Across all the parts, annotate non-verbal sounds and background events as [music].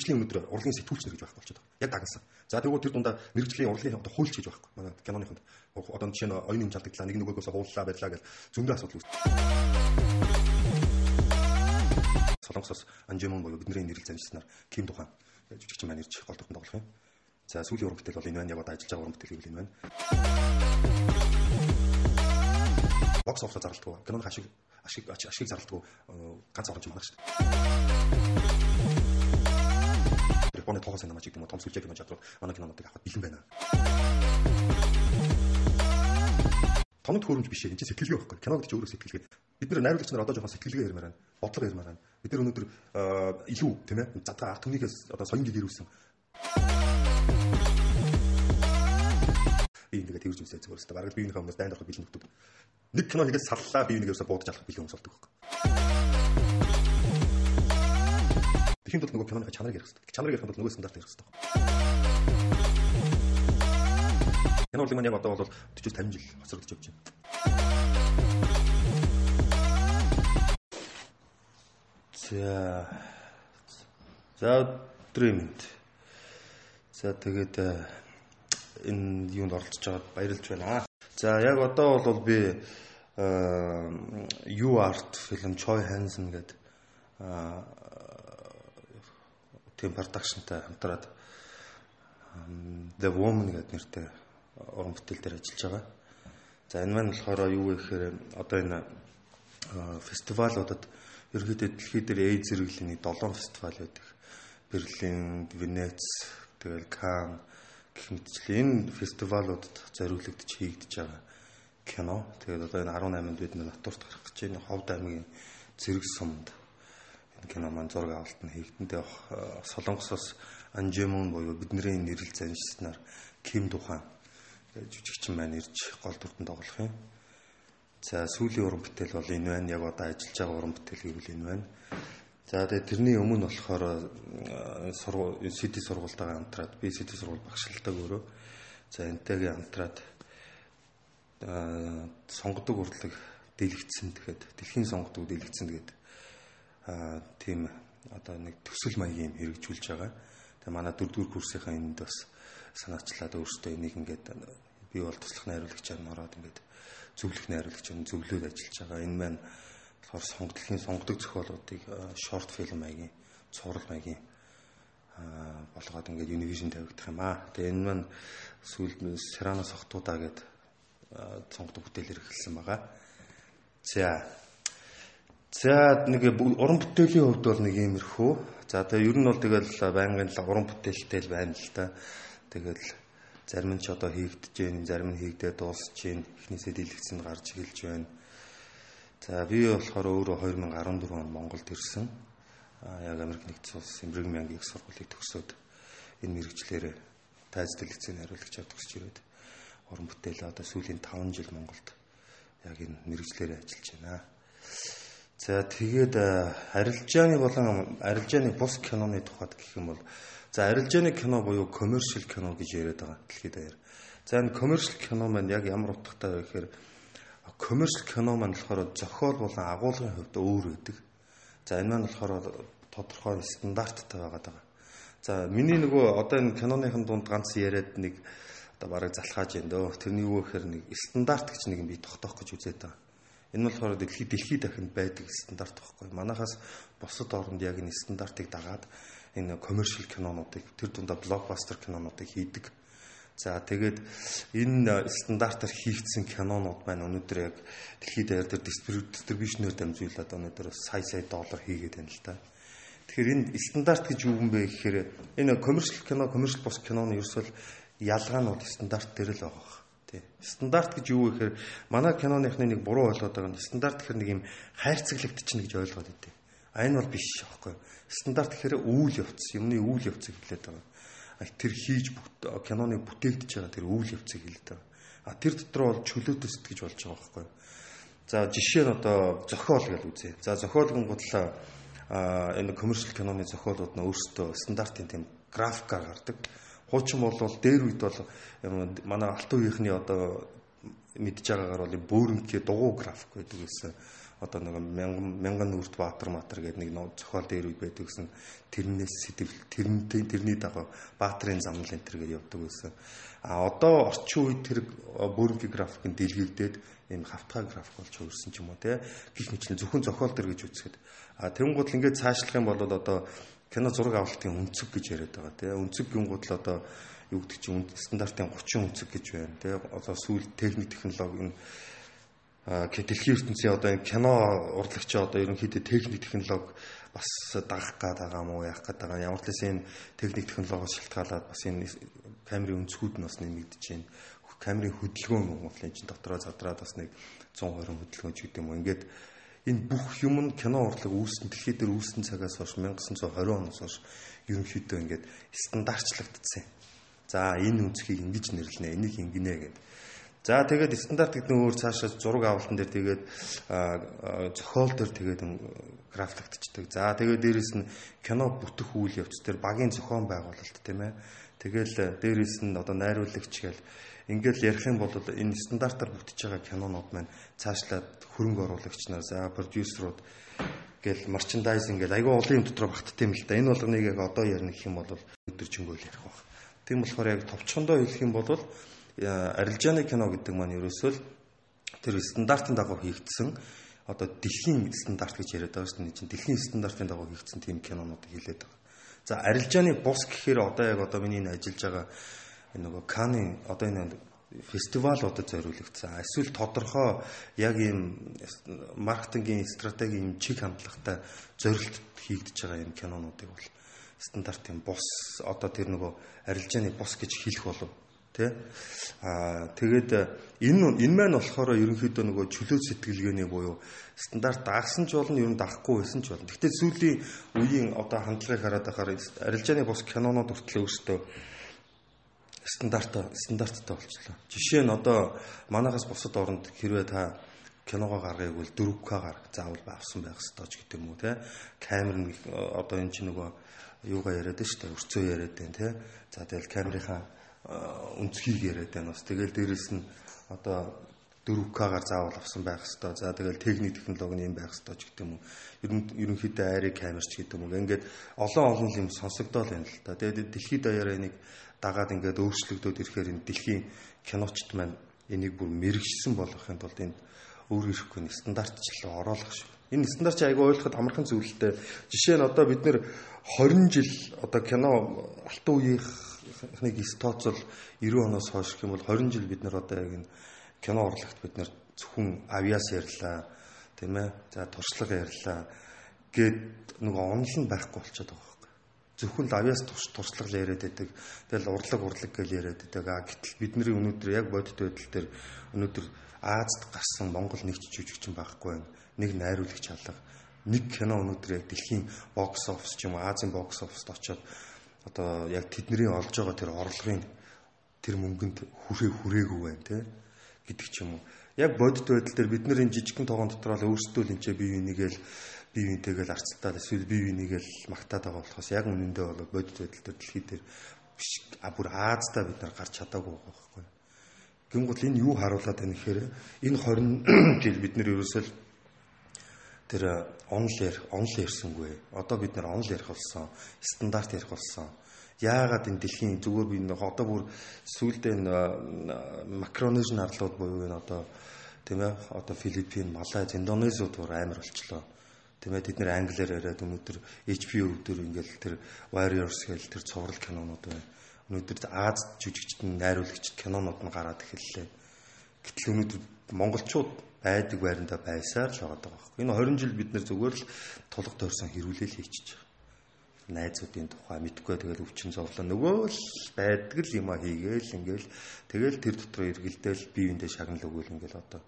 мэрэгжлийн өнөөдөр урлагийн сэтгүүлч нар гэж байхгүй болчиход байгаа. Яг дагнасан. За тэгвэл тэр дундаа мэрэгжлийн урлагийн одоо хуульч гэж байхгүй. Манай киноныхонд одоо жишээ нь оюуны юм жалдагдлаа нэг нөгөөдөөс хууллаа байлаа гэж зөндөө асуудал үүссэн. Солонгосоос Анжимон боёо бидний нэрэл занжснаар Ким Духан жүжигчин маань ирж гол дүртэн тоглох юм. За сүүлийн уран бүтээл бол энэ байна. Яг одоо ажиллаж байгаа уран бүтээл гэвэл энэ байна. Бокс оффисаа зарлалтгүй. Киноны ашиг ашиг ашиг зарлалтгүй ганц орж юм байна шүү дээ. Японы тоогоо сайн намаач гэдэг юм уу том сүлжээ кино чадвар манай кинонуудыг авах бэлэн байна. Тоног төхөөрөмж биш. Энд чинь сэтгэлгээ байхгүй. Кино гэдэг чинь өөрөө сэтгэлгээ. Бид нэр найруулагч нар одоо жоохон сэтгэлгээ ярмаар байна. Бодлого ярмаар байна. Бид нар өнөөдөр илүү тийм ээ задгаа арт түмнийгээс одоо соён гэгэрүүлсэн би ингээд тэрж үзээ зүгээр өстой. Бараг биенийхээ хүмүүс дайнд авах бэлэн нөхдөд. Нэг кино хийгээд саллаа би энийгээс буудаж алах бэлэн хүмүүс болдог байхгүй. Тэхийн тулд нөгөө киноны чанарыг ярих хэрэгтэй. Чанарыг ярих тулд нөгөө стандарт ярих хэрэгтэй. Кино урлаг маань яг одоо бол 40-50 жил хоцрогдож явж байна. За. За өдрийн мэнд. За тэгээд энэ юунд оролцож байгаад баярлж байна. За яг одоо бол би You Art фильм Choi Hansen гэдэг тийм продакшнтай хамтраад The Woman гэдэг нэртэй уран бүтээл дээр ажиллаж байгаа. За энэ маань болохоор юу вэ гэхээр одоо энэ фестивалуудад ерөөдөө дэлхийд дээр AIDS зэрэглэлийн 7 фестивал байдаг. Берлин, Венец, тэгэл Кан, гэх мэтчлээ энэ фестивалуудад зориулагдж хийгдэж байгаа кино. Тэгээд одоо энэ 18-нд бид натурт гарах гэж байна. Ховд аймгийн зэрэг сумд кино маань зураг авалт нь хийгдэндээ Солонгосоос Анжемон буюу бидний нэрэл заншснаар Ким Духан жүжигчин маань ирж гол дүртэн тоглох юм. За сүүлийн уран бүтээл бол энэ байна. Яг одоо ажиллаж байгаа уран бүтээл гэвэл энэ байна. За тэгээ тэрний өмнө болохоор сургууль сити сургуультайгаа хамтраад би сити сургууль багшлалтай өөрөө за энтэйгээ хамтраад сонгодог урдлаг дэлгэцсэн тэгэхэд дэлхийн сонгодог дэлгэцсэн тэгээд тийм одоо нэг төсөл маягийн юм хэрэгжүүлж байгаа. Тэгээ манай дөрөвдүгээр курсынхаа энд бас санаачлаад өөртөө энийг ингээд би бол туслах найруулагчаар нороод ингээд зөвлөх найруулагчаар зөвлөөд ажиллаж байгаа. Энэ маань болохоор сонгодлын сонгодог зохиолуудыг шорт фильм маягийн цуврал маягийн болгоод ингээд Univision тавигдах юм аа. Тэгээ энэ маань сүүлд Serrano сохтуудаа гэдэг сонгодог бүтээлэр эхэлсэн байгаа. За. За нэг уран бүтээлийн хувьд бол нэг иймэрхүү. За тэгээ ер нь бол тэгэл байнгын уран бүтээлтэй л байна л та. Тэгэл зарим нь ч одоо хийгдэж байна, зарим нь хийгдээ дуусж байна. Эхнээсээ дэлгэцэнд гарч эхэлж байна За би болохоор өөрөө 2014 он Монголд ирсэн. А яг Америк нэгдсэн улс Эмрэг мянгийн их сургуулийг төгсөөд энэ мэрэгчлэр тайз дэлгэцийн хариулагчаар төгсөж ирээд уран бүтээлээ одоо сүүлийн 5 жил Монголд яг энэ мэрэгчлэрээ ажиллаж байна. За тэгээд арилжааны болон арилжааны бус киноны тухайд гэх юм бол за арилжааны кино буюу commercial кино гэж яриад байгаа дэлхийд даяар. За энэ commercial кино маань яг ямар утгатай вэ гэхээр коммерчл кино маань болохоор зохиол болон агуулгын хувьд өөр байдаг. За энэ маань болохоор тодорхой стандарттай байгаа даа. За миний нөгөө одоо энэ киноныхын дунд ганц яриад нэг одоо бараг залхааж байна дөө. Тэрний юу гэхээр нэг стандарт гэж нэг юм би тогтоох гэж үзээд байгаа. Энэ болохоор дэлхий дэлхий дахинд байдаг стандарт байхгүй. Манайхаас бусад оронд яг энэ стандартыг дагаад энэ коммерчл кинонуудыг тэр дундаа блокбастер кинонуудыг хийдэг. За тэгээд энэ стандартаар хийгдсэн кинонууд маань өнөөдөр яг дэлхийд даяар дээр дистрибьюшнээр дамжуулаад өнөөдөр сая сая доллар хийгээд байна л та. Тэгэхээр энэ стандарт гэж юу юм бэ гэхээр энэ коммерчл кино, коммерчл бус киноны ерөөсөл ялгаа нь бол стандарт дээр л байгаа. Тий. Стандарт гэж юу вэ гэхээр манай киноныхны нэг буруу ойлгоод байгаа нь стандарт гэхээр нэг юм хайрцаглагдчихна гэж ойлгоод идэв. А энэ бол биш аахгүй. Стандарт гэхээр үйл явц, юмны үйл явцыг хэлээд байгаа тэр хийж киноны бүтээгдэж байгаа тэр үйл явцыг хэлдэг. А тэр дотор бол чөлөөтэй сэтгэж болж байгаа байхгүй. За жишээ нь одоо зохиол гэж үзье. За зохиолгон гутлаа энэ коммерчл киноны зохиолууд нь өөрсдөө стандартын тийм графикаар гардаг. Хуучин бол дээр үед бол манай алт үеийнхний одоо мэдж байгаагаар бол бөөрөнгийн дугуй график байдаг гэсэн одоо нэг мянган нүрт баатар матар гэдэг нэг зохиол дээр үе байдаг гэсэн тэрнээс сэтгэл тэрнтэй тэрний дагуу баатрын замнал энэ төр гэж явдаг байсан. А одоо орчин үед тэр бөөрөнгийн графикын дэлгэрдээд ийм хавтгай график болж өөрсөн ч юм уу те гих мэтлэн зөвхөн зохиол төр гэж үзэхэд а тэнгууд ингээд цаашлах юм бол одоо кино зураг авалтын өнцөг гэж яриад байгаа те өнцөг гингууд л одоо юу гэдэг чинь стандартын 30 өнцөг гэж байна те одоо сүүл техник технологи нь дэлхийн ертөнцийн одоо энэ кино урлагч одоо ерөнхийдөө техник технологи бас дагах гээд байгаа мó яах гээд байгаа ямар ч лээс энэ техник технологиос шалтгаалаад бас энэ камерын өнцгүүд нь бас нэмэгдэж байна. Камерын хөдөлгөөн Монголын чинь дотроо задраад бас нэг 120 хөдөлгөөн ч гэдэг юм. Ингээд энэ бүх юм нь кино урлаг үүссэн дэлхийд дээр үүссэн цагаас хойш 1920 оноос хойш ерөнхийдөө ингээд стандартчлагдсан. За энэ үнцгийг ингэж нэрлэнэ, энийг ингэнэ гэдэг За тэгээд стандарт гэдэг нь өөр цаашаа зураг авалтан дээр тэгээд зохиол дээр тэгээд графиктчдаг. За тэгээд дээрэс нь кино бүтэх үйл явц дээр багийн зохион байгуулалт тийм ээ. Тэгэл дээрэс нь одоо найруулагч гэл ингээл ярих юм бол энэ стандартаар бүтэж байгаа кинонууд маань цаашлаад хөрөнгө оруулагч нар за продюсерууд гэл мерчендайзинг гэл айгүй олон юм дотроо багтдаг юм л да. Энэ болгоныг яг одоо ярих юм бол өдөржингөөл ярих баг. Тийм болохоор яг товчхондоо хэлэх юм бол арилжааны кино гэдэг маань ерөөсөө л тэр стандартын дагуу хийгдсэн одоо дэлхийн стандарт гэж яриад байгаа шүү дээ. чинь дэлхийн стандартын дагуу хийгдсэн тийм кинонуудыг хэлээд байгаа. За арилжааны бус гэхээр одоо яг одоо миний ажиллаж байгаа энэ нөгөө Каны одоо энэ фестивалуудад зориулагдсан. Эсвэл тодорхой яг ийм маркетингийн стратегийн чиг хандлагатай зорилт хийгдэж байгаа юм кинонуудыг бол стандартын бус одоо тэр нөгөө арилжааны бус гэж хэлэх болов Тэ? Аа тэгээд энэ энэ маань болохоор ерөнхийдөө нөгөө чөлөө сэтгэлгээний буюу стандарт дагсан ч болно, ер нь дагахгүй байсан ч болно. Гэхдээ сүүлийн үеийн одоо хандлагыг хараад байхаар арилжааны бус кинонууд хүртэл өөрсдөө стандарт стандарттай болчихлоо. Жишээ нь одоо манайхаас бусад оронд хэрвээ та киногоо гаргахыг бол 4К гарах заавал авсан байх ёстой ч гэдэг юм уу те. Камер нь одоо энэ чинь нөгөө юугаа яриад шүү дээ. Өрцөө яриад байна те. За тэгэл камерынхаа өнцгийг яриад байна бас. Тэгэл дээрэс нь одоо 4К-гаар заавал авсан байх хэвээр. За тэгэл техник технологи юм байх хэвээр ч гэдэг юм уу. Ерөнхийдөө айрыг камерч гэдэг юм уу. Ингээд олон олон юм сонсогдоол байна л та. Тэгээд дэлхийд даяараа энийг дагаад ингээд өөрчлөгдөд ирэхээр энэ дэлхийн киночт маань энийг бүр мэрэгжсэн болгохын тулд энд өөр ирэхгүй стандартчлал оруулах шүү. Энэ стандарт чи айгүй ойлгоход амархан зүйлтэй. Жишээ нь одоо бид нэр 20 жил одоо кино алтан үеийн эхнийг тооцол 90 оноос хойш гэх юм бол 20 жил бид нар одоо яг энэ кино урлагт бид нар зөвхөн авиас ярьлаа тийм ээ за туршлага ярьлаа гэд нөгөө онол нь байхгүй болчиход байгаа зөвхөн л авиас туршлага л яриад байдаг. Тэгэл урлаг урлаг гэж яриад байдаг. А гэтэл бидний өнөөдөр яг бодит байдал дээр өнөөдөр Азад гарсан Монгол нэгч жүжигчин байхгүй байна. Нэг найруулагч алга. Нэг кино өнөөдөр яг дэлхийн бокс офис ч юм уу Азийн бокс оффист очоод одоо яг тэдний олж байгаа тэр орлогын тэр мөнгөнд хүрээ хүрээгүй байна те гэдэг ч юм уу. Яг бодит байдал дээр бид нар энэ жижигхэн тоогон дотор л өөрсдөө л энэ бие бинийгээл бие бинтэйгээл арцтаад эсвэл бие бинийгээл магтаад байгаа болохоос яг үнэндээ бол бодит байдал дээр дэлхий дээр биш а бүр Аазда бид нар гарч чадаагүй байгаа байхгүй. Гингууд энэ юу харуулад байна гэхээр энэ 20 [coughs] жил бид нар ерөөсөө тэр онл ярих онл ярьсангүй. Одоо бид нар онл ярих болсон, стандарт ярих болсон. Яагаад энэ дэлхийн зүгээр би нэг одоо бүр сүүлдээ энэ макронезийн арлууд буюу энэ одоо тийм ээ одоо Филиппин, Малайз, Индонезиуд бүр амар болчлоо. Тийм ээ тэд нэр англиар яриад өнөөдөр HBO дээр ингээл тэр Warriors гэл тэр цуврал кинонууд байна. Өнөөдөр Аз жүжигчд найруулагчд кинонууд нь гараад эхэллээ. Гэтэл өнөөдөр монголчууд байдаг байранда байсаар л байгаа даа. Энэ 20 жил бид нэр зүгээр л тулга тойрсон хэрүүлэл хийчихэж байгаа. Найзуудын тухай мэдгүй тэгэл өвчин зовлоо нөгөө л байдаг л юм а хийгээл ингээл тэгэл тэр дотор эргэлдээл биеиндээ шагнал өгөөл ингээл одоо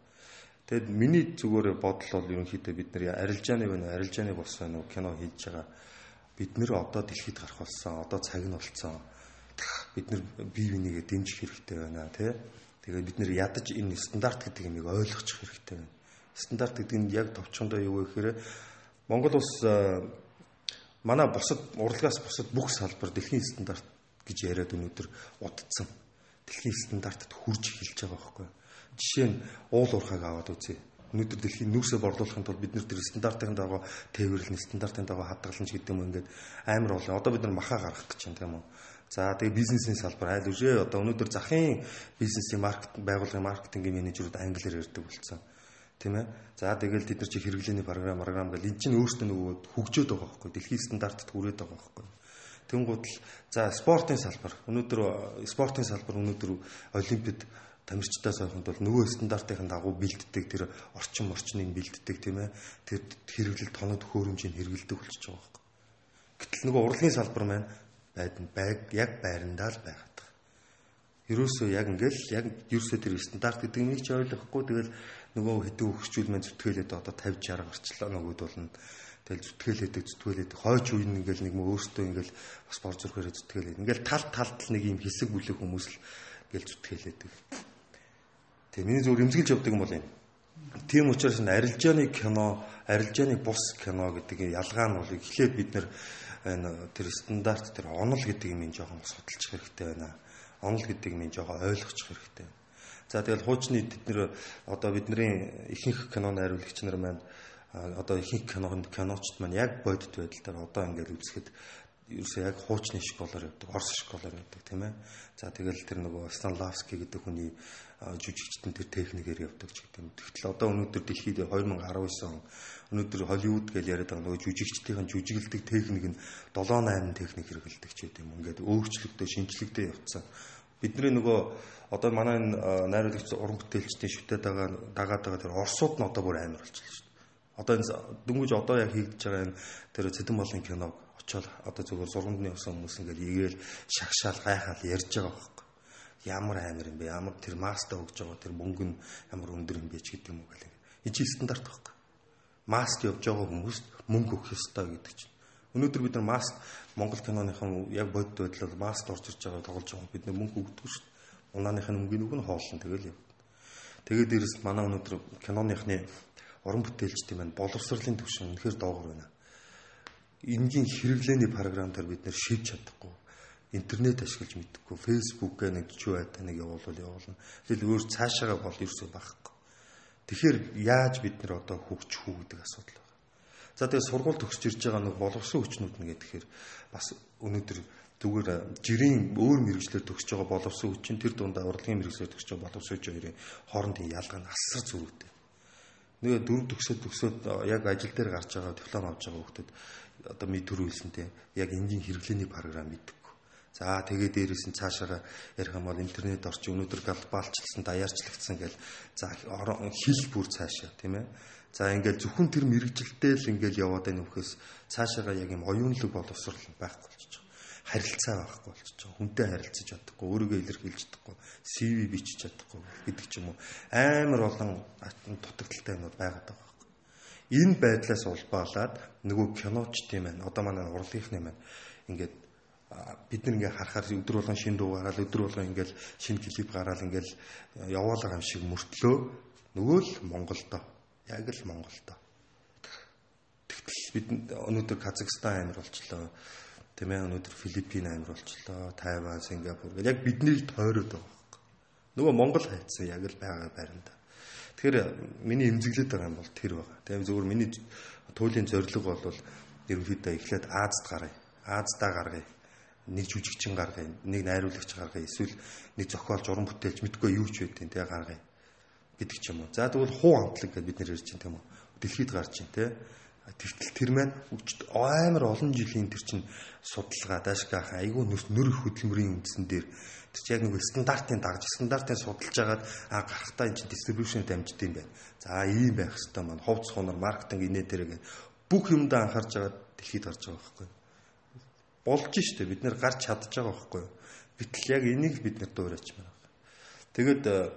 Тэгэд миний зүгээр бодол бол ерөнхийдөө бид нар арилжааны байна арилжааны бос байна уу кино хийж байгаа. Бид нэр одоо дэлхийд гарах болсон. Одоо цаг нь болцсон. Бид нар бие бинийгээ дэмжих хэрэгтэй байна тий. Тэгээд бид нэр ядаж энэ стандарт гэдэг юмыг ойлгочих хэрэгтэй байна. Стандарт гэдэг нь яг товчхондоо юу вэ гэхээр Монгол улс манай бусад урлагаас бусад бүх салбар дэлхийн стандарт гэж яриад өнөөдөр удцсан. Дэлхийн стандартад хүрж эхэлж байгаа байхгүй. Жишээ нь уул уурхайг аваад үзье. Өнөөдөр дэлхийн нүүсээ борлуулахын тулд бид нэр тэр стандартын дагуу тээвэрлэн стандартын дагуу хадгалж гэдэг юм ингээд амар болно. Одоо бид нар махаа гаргах гэж байна тийм үү? За тэгээ бизнесийн салбар айл үжээ одоо өнөөдөр захын бизнесийн маркет байгууллагын маркетингийн менежерүүд англиар ярьдаг болсон. Тийм ээ. За тэгэл тэд нар чи хэрэглээний програм програм гэл эн чинь өөртөө нөгөө хөгжөөд байгаа байхгүй. Дэлхийн стандартад хүрээд байгаа байхгүй. Тэнгууд л за спортын салбар. Өнөөдөр спортын салбар өнөөдөр олимпиад тамирчдаас ойхонд бол нөгөө стандартын дагуу бэлддэг тэр орчин орчныг бэлддэг тийм ээ. Тэр хэрэглэл тоног төхөөрөмжийг хэрэгэлдэг болчихж байгаа байхгүй. Гэтэл нөгөө урлагийн салбар маань байдан байг яг байрандаа л байгаад байгаа. Ерөөсөө яг ингээл яг ерөөсөө тэр стандарт гэдэг нэг ч ойлгохгүй тэгэл нөгөө хэдэн хөгчүүл маань зүтгэлээд одоо 50 60 гарчлаа нөгөөд болно. Тэгэл зүтгэлээдэг зүтгэлээдэг хойч үе ингээл нэг мөө өөртөө ингээл бас бор зүрхээрээ зүтгэлээд. Ингээл тал талд нэг юм хэсэг бүлэг хүмүүс л ингээл зүтгэлээдэг. Тэгээ миний зөв эмзэглэж явдаг юм бол юм. Тийм учраас энэ арилжааны кино, арилжааны бус кино гэдэг ялгаа нь бол эхлээд бид нэр энэ тэр стандарт тэр онол гэдэг юм жоохон судалчих хэрэгтэй байна. Онол гэдэг юм жоохон ойлгочих хэрэгтэй. За тэгэл хуучны бид нэр одоо бидний ихэнх киноны хариулагч нар маань одоо ихэнх кинонд киночд маань яг бодит байдал дээр одоо ингээд үзэхэд ерөөсөө яг хуучны школоор явдаг, орс школоор явдаг тийм ээ. За тэгэл тэр нөгөө Станлавский гэдэг хүний жүжигчдэн тэр техникээр явдаг ч гэдэг юм. Тэгтэл одоо өнөөдөр дэлхийд 2019 он өнөөдөр Холливуд гэж яриад байгаа нөгөө жүжигчдийн жүжиглдэг техник нь 7 8 техник хэрэгэлдэг ч гэдэг юм. Ингээд өөрчлөгдөж, шинжлэгдэж явцсан. Бидний нөгөө одоо манай найруулагч уран бүтээлчдийн шүтээд байгаа дагаад байгаа тэр орсууд нь одоо бүр амар болчихлоо шүү дээ. Одоо энэ дөнгөж одоо яг хийгдэж байгаа энэ тэр цэдэн болон киног очоод одоо зөвхөн зургандны усан хүмүүс ингээд игээл шагшаал гайхаал ярьж байгаа байхгүй ямар амар юм бэ? Ямар тэр маста өгж байгаа тэр мөнгө нь ямар өндөр юм бэ ч гэдэг юм уу гэх. Энэ чинь стандарт байхгүй. Маст явж байгаа хүмүүст мөнгө өгөх ёстой гэдэг чинь. Өнөөдөр бид нар маст Монгол киноныхан яг бодит байдлаар маст орж ирж байгаа тоглож байгаа бид нар мөнгө өгдөг шүү дээ. Унааныхын мөнгөний үг нь хооллон тэгэл яв. Тэгээд дээрэс манай өнөөдөр киноныхны уран бүтээлчдийн маань боловсролын түвшин үнэхээр доогор байна. Энгийн хэрэглээний програм дээр бид нэр шийдэж чадахгүй интернет ашиглаж мэдхгүй фейсбુક гэ нэг чүү байта нэг явуулвал явуулна. Тэгэл өөр цаашаага бол ерөөсөө байхгүй. Тэгэхээр яаж бид нэр одоо хөгжих үү гэдэг асуудал байна. За тэгээ сургууль төгсөж ирж байгаа нэг боловсон хүчнүүд нь гэхээр бас өнөөдөр зүгээр жирийн өөр мэрэгчлэр төгсөж байгаа боловсон хүчин тэр дундаа урлагийн мэрэгчлэр төгсөж байгаа боловсон хүчин хоёрын хоорондын ялгаа нь асар зөрүүтэй. Тэгээ дөрөв төгсөөд төгсөөд яг ажил дээр гарч байгаа диплом авч байгаа хүмүүс одоо мэд төрүүлсэнтэй яг энгийн хэрэглээний програм мэддэг За тэгээ дээрээс нь цаашаа ярих юм бол интернет орчин өнөөдөр глобалчлсан, даяарчлагдсан гэл за хил бүр цаашаа тийм ээ. За ингээл зөвхөн тэр мэрэгжилтэй л ингээл яваад байна вөхөөс цаашаага яг юм оюунлаг боловсрал байхгүй болчих. Харилцаа байхгүй болчих. Хүнтэй харилцаж чадахгүй, өөрийгөө илэрхийлж чадахгүй, CV бичиж чадахгүй гэдэг ч юм уу. Амар олон дутагдaltaй юмуд байгаад байгаа. Энэ байдлаас улбаалаад нөгөө киноч тийм ээ. Одоо манай урлагийнхны маань ингээд бид нэг ингээ харахаар өдөр болгон шин дуу гараад өдөр болгон ингээл шин клип гараад ингээл яваалаа юм шиг мөртлөө нөгөө л Монголдо. Яг л Монголдо. Тэгтэл бид өнөөдөр Казахстан амир болчлоо. Тийм ээ өнөөдөр Филиппин амир болчлоо. Тайван Сингапур гэл яг биднийг тойроод байгаа нөгөө Монгол хайцсан яг л байгаа байранда тэгэхээр миний эмзэглээд байгаа юм бол тэр байгаа тийм зөвхөн миний туйлын зорилго бол ерөнхийдөө эхлээд Азад гаргая Аздаа гаргая нэг жүжигчин гаргая, нэг найруулагч гаргая, эсвэл нэг зохиолч, уран бүтээлч мэдгүй юу ч байдیں۔ тэгээ гаргая гэдэг ч юм уу. За тэгвэл хуу амтлаг гэж бид нэр ярьж байна тийм үү. Дэлхийд гарч байна те. Тэгтэл тэр маань амар олон жилийн тэр чин судалгаа даашгаах айгүй нүс нөр хөдөлмөрийн үндсэн дээр тэр чинь яг нэг стандартын дагж стандартын судалж агаад а гарахтаа энэ чинь дистрибьюшн дамжд юм байна. За ийм байх хэвээр маань ховц хонор маркетинг инээ тэрэг бүх юмдаа анхаарч агаад дэлхийд гарч байгаа байхгүй болж штэ бид нэр гарч чадж байгаа байхгүй. Гэтэл яг энийг бид нэр дуурайч байна. Тэгээд э,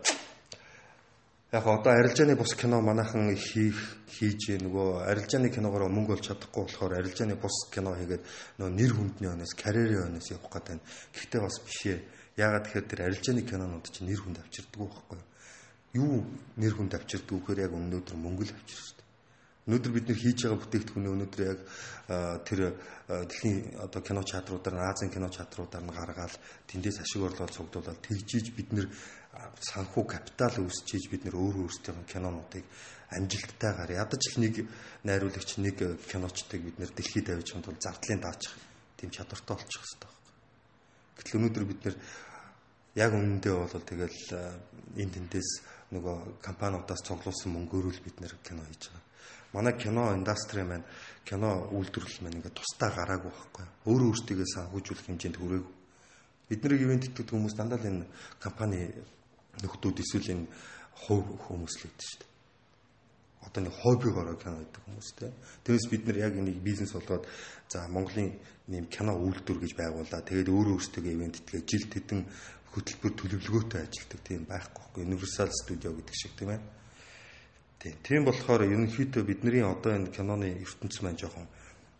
яг одоо арилжааны бус кино манайхан хийх хийж нөгөө арилжааны киногоор мөнгө олж чадахгүй болохоор арилжааны бус кино хийгээд нөгөө нэр хүндний өнөөс карьерийн өнөөс явах гэдэг. Гэхдээ бас биш ээ. Яагаад тэгэхээр тэр арилжааны кинонууд чинь нэр хүнд авчирдаг байхгүй юу? Юу нэр хүнд авчирдаг вэхээр яг өнөөдөр мөнгө л авчирч Өнөөдөр бид нэр хийж байгаа бүтээгдэхүүнээ өнөөдөр яг тэр дэлхийн одоо кино чадруудаар, Азийн кино чадруудаар нь гаргаад тэндээс ашиг орлогоо цуглуулаад тэгжиж бид нэр санхүү капитал үүсчиж бид нэр өөрөө өөрсдийн кинонуудыг амжилттайгаар ядаж л нэг найруулагч нэг киночтыг бид нэр дэлхийд тавьж ханд бол зардлын даачих тийм чадвартай болчих хэрэгтэй байна. Гэтэл өнөөдөр бид нэр яг үнэндээ бол тэгэл энэ тэндээс нөгөө компаниудаас цуглуулсан мөнгөөр л бид нэр кино хийж байгаа манай кино индастри маань кино үйлдвэрлэл маань ингээд тусдаа гараагүй байхгүй. Өөрөө өөртөө санхүүжүүлэх хэмжээнд хүрээгүй. Бид нэр ивент итгэдэг хүмүүс дандаа л энэ компани нөхдүүд эсвэл энэ хувь хүмүүс л гэдэг шүү дээ. Одоо нэг хоббигоор кино гэдэг хүмүүс те. Тэрээс бид нар яг энийг бизнес болгоод за Монголын нэм кино үйлдвэр гэж байгууллаа. Тэгээд өөрөө өөртөө ивент итгээ жилд хэдэн хөтөлбөр төлөвлөгөөтэй ажилладаг тийм байхгүй. Universal Studio гэдэг шиг тийм ээ Тийм болохоор ерөнхийдөө бидний одоо энэ киноны ертөнц маань жоохон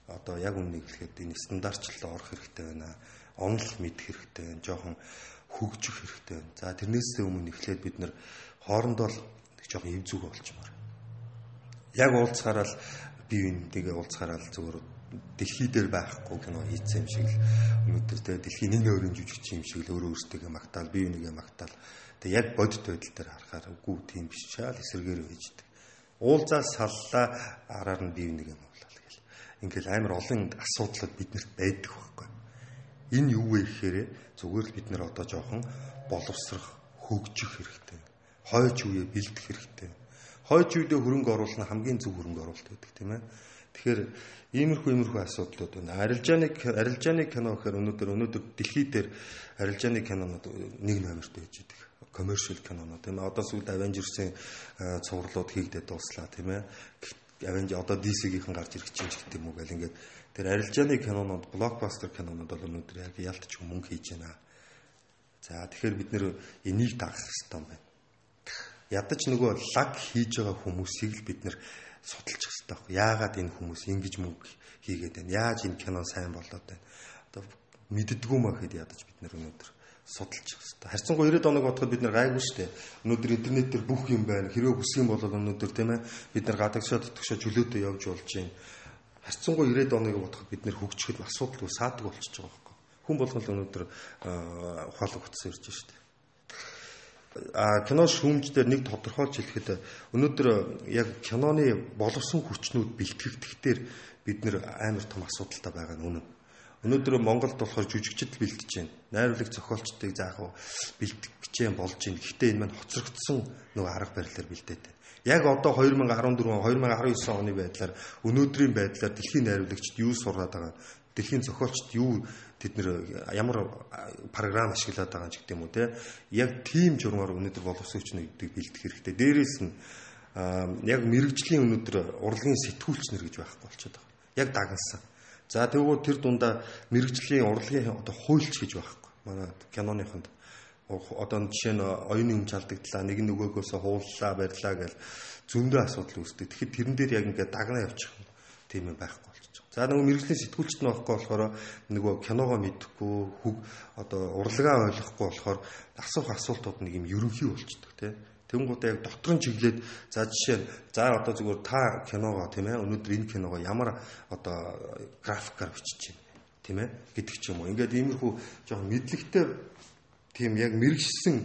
одоо яг үннийг хэлэхэд энэ стандартчлалд орох хэрэгтэй байна. Онол мэдэх хэрэгтэй байна. Жоохон хөгжих хэрэгтэй байна. За тэрнээсээ өмнө эхлээд бид нэр хоорондоо л жоохон эв зүг болчмаар. Яг уулзахаараа л бие биентэйгээ уулзахаараа л зөвөр дэлхий дээр байхгүй кино хийцэн юм шиг л өнөөдөр тэгээ дэлхийн нэг нөрийн жүжигч юм шиг л өөрөө өөртөө магтаал бие бинийгээ магтаал тэгээ яг бодит байдал дээр харахаар үгүй тийм биш чаал эсэргээр үйждэг уулзаа саллаа араар нь нэг юм болол гэл. Ингээл амар олон асуудлууд биднэрт байдаг байхгүй. Энэ юу вэ гэхээр зүгээр л бид нэр одоо жоохон боловсрох, хөгжих хэрэгтэй. Хойч үеэ бэлдэх хэрэгтэй. Хойч үедээ хөрөнгө оруулах нь хамгийн зөв хөрөнгө оруулалт гэдэг тийм ээ. Тэгэхээр иймэрхүү иймэрхүү асуудлууд байна. Арилжааны арилжааны кино гэхээр өнөөдөр өнөөдөр дэлхий дээр арилжааны кинонууд нэг номерт байж байгаа commercial киноноо тийм ээ одоо сүүлд Avengers-ийн цувралууд хийгдээд дууслаа тийм ээ Avenger одоо DC-гийнхэн гарч ирэх чинь ч гэдэг юм уу гэл ингээд тэр арилжааны кинонууд блокбастер кинонууд бол өнөөдөр яг ялтч мөнгө хийж байна. За тэгэхээр бид нэр энийг дагах хэрэгтэй юм байна. Ядаж нөгөө лаг хийж байгаа хүмүүсийг л бид нэр судалж хэрэгтэй байхгүй. Яагаад энэ хүмүүс ингэж мөнгө хийгээд байна? Яаж энэ кино сайн болоод байна? Одоо мэддгүү маа гэхэд ядаж бид нэр өнөөдөр судалж хэвээр. Харьцангуй 90 оног бодоход бид нар гайгүй шүү дээ. Өнөөдөр интернет дээр бүх юм байна. Хэрвээ хүсэх юм бол өнөөдөр тийм ээ бид нар гадагшаа тутагшаа чөлөөтэй явж болж байна. Харьцангуй 90 оныг бодоход бид нар хөгжихэд асуудалгүй саадаг болчихж байгаа байхгүй. Хүн болгол өнөөдөр ухаалаг утсан ирж шүү дээ. А кино шүүмж дээр нэг тодорхойлж хэлэхэд өнөөдөр яг киноны боловсон хүчнүүд бэлтгэгдэх дээр бид нэр амар том асуудалтай байгаа нь үнэн Өнөөдөр Монголд болохоор жүжигчд бэлтэж байна. Найруулагч зохиолчдыг заах уу бэлтгэж гэж болж байна. Гэхдээ энэ маань хоцрогдсон нөгөө арга барилаар бэлдээд байна. Яг одоо 2014 2019 оны байдлаар өнөөдрийн байдлаар дэлхийн найруулагчд юу сураад байгаа дэлхийн зохиолчд юу тэд нэр ямар програм ашиглаад байгаа ч гэдэг юм уу те яг тийм журмаар өнөөдөр боловсон хүчнийг бэлдэх хэрэгтэй. Дээрээс нь яг мэрэгжлийн өнөөдөр урлагийн сэтгүүлч нар гэж байхгүй болчиход байгаа. Яг дагнсан. За тэгвэл тэр дундаа мэрэгжлийн урлагийн одоо хуульч гэж байхгүй. Манай киноныхонд одоо жишээ нь оюуны өмч алдагдлаа, нэг нөгөөгөөс хууллаа, барьлаа гэл зөндөө асуудал үүсдэг. Тэгэхэд тэрэн дээр яг ингээд дагнаа явчих. Тийм юм байхгүй болчих. За нөгөө мэрэгжлийн сэтгүүлчт нь байхгүй болохоор нөгөө киногоо мэдэхгүй, хөг одоо урлагаа ойлгохгүй болохоор асуух асуултууд нэг юм ерөнхий болчдөг тийм Тэнгуудаа яг дотор нь чиглээд за жишээ нь за одоо зүгээр та киногоо тийм ээ өнөөдөр энэ киногоо ямар одоо графикаар бичиж байна тийм ээ гэдэг ч юм уу. Ингээд иймэрхүү жоохон мэдлэгтэй тийм яг мэрэгшсэн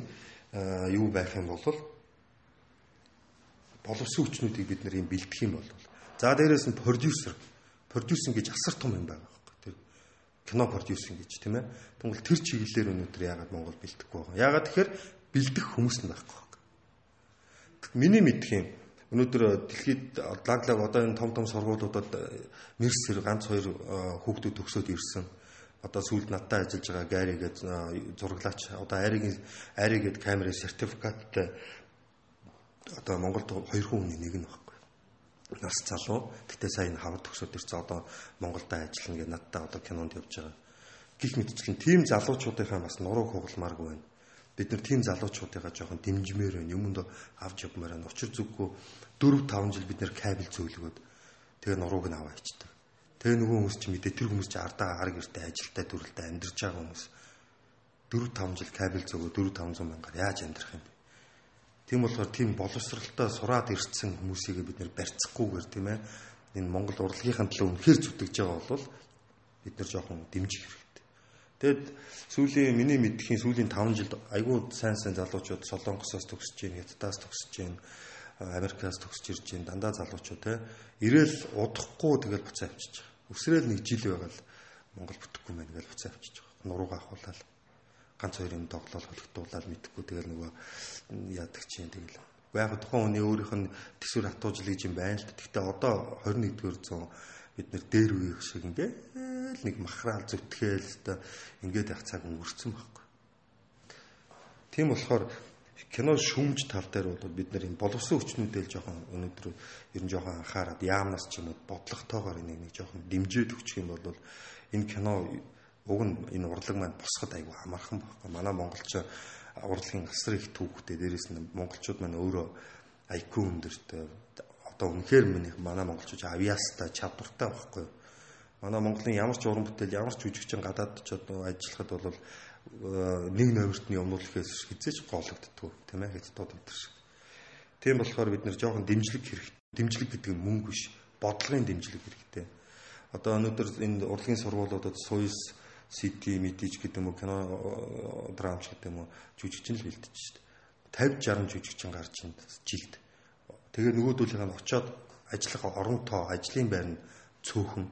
юу байх юм бол боловсон хүчнүүдийг бид нэр юм бэлдэх юм бол за дээрээс нь продюсер продюсинг гэж асар том юм байгаа байхгүй тэр кино продюсинг гэж тийм ээ тэгвэл тэр чиглэлээр өнөөдөр яагаад Монгол бэлдэхгүй байгаа яагаад тэгэхээр бэлдэх хүмүүс нь байхгүй Миний мэдх юм. Өнөөдөр дэлхийд лаглаг одоо энэ том том сургуулиудад мэрсэр ганц хоёр хүүхдүүд төгсөөд ирсэн. Одоо сүүлд надтай ажиллаж байгаа Гари гээд зураглаач одоо айрын айры гээд камерын сертификаттай одоо Монголд хоёр хүний нэг нь баггүй. Нас залуу. Гэтэ сая энэ хавар төгсөөд ирсэн одоо Монголд ажиллана гээд надтай одоо кинонд явж байгаа. Гэх мэтчлэн тийм залуучуудынхаа бас нуруу хугалмааргүй байна бид нар тийм залуучуудыгаа жоохон дэмжмээр байна. Юмд авч явмаар байна. Учир зүггүй 4 5 жил бид нар кабель зөөлгөөд тэгээ нурууг нь аваа ичдэг. Тэгээ нөгөө хүмүүс чи мэдээ тэр хүмүүс чи ардаа арга гэртээ ажилтаа дүрлэлтэй амьдарч байгаа хүмүүс 4 5 жил кабель зөөгөө 4 500 мянгаар яаж амьдрах юм бэ? Тийм болохоор тийм боловсралтай сураад ирсэн хүмүүсийг бид нэр барьцахгүйгээр тийм ээ энэ Монгол урлагийнхаа төлөө үнэхээр зүтгэж байгаа бол бид нар жоохон дэмжих хэрэгтэй. Тэгэд сүүлийн миний мэдхийн сүүлийн 5 жилд айгүй сайн сайн залуучууд Солонгосоос төгсөж гин, Хятадаас төгсөж гин, Америкаас төгсөж ирж гин дандаа залуучууд те ирээл удахгүй тэгэл буцаа авчиж Өсрөөл нэг жил байгаад Монгол бүтэхгүй мэн гэж буцаа авчиж байгаа. Нуруугаа ахуулаад ганц хоёр юм тоглол холигдуулаад мэдхгүй тэгэл нөгөө яадаг чинь тэгэл. Яг тухайн хүний өөрийнх нь төсвөр хатуужл гэж юм байна л да. Гэхдээ одоо 21-р зуун бид нэр дээр үеих шиг ингээл нэг махраал зүтгээл та ингээд яг цаг өнгөрцөн байхгүй. Тийм болохоор кино шүмж тал дээр бол бид энэ боловсон хүчнүүдэл жоохон өнөөдөр ер нь жоохон анхаарад яамнаас ч юм уу бодлоготойгоор энийг нэг жоохон дэмжиж өгчих юм бол энэ кино уг нь энэ урлаг маань босоход айгүй амархан байхгүй. Манай монголч урлагийн асар их түүхтэй дээрээс нь монголчууд маань өөрөө IQ өндөртэй одоо үнэхээр миний манай монголчууд авиастай чадвартай байхгүй. Манай Монголын ямар ч уран бүтээл ямар ч жүжигчин гадаад ч одоо ажиллахад бол нэг номертны өмнөх ихээс хизээч гоологддгоо тийм ээ хэд дууд энэ шиг. Тийм болохоор бид нэр жоохон дэмжлэг хэрэгтэй. Дэмжлэг гэдэг нь мөнгө биш, бодлогын дэмжлэг хэрэгтэй. Одоо өнөөдөр энэ урлагийн сургуулиудад суйс CD мэдээж гэдэг юм уу кино драмч гэдэг юм уу жүжигчин л бэлдэж дээ. 50 60 жүжигчин гарч ин жилд. Тэгээ нөгөөдүүлийнх нь очиод ажиллах орон тоо, ажлын байр нь цөөхөн.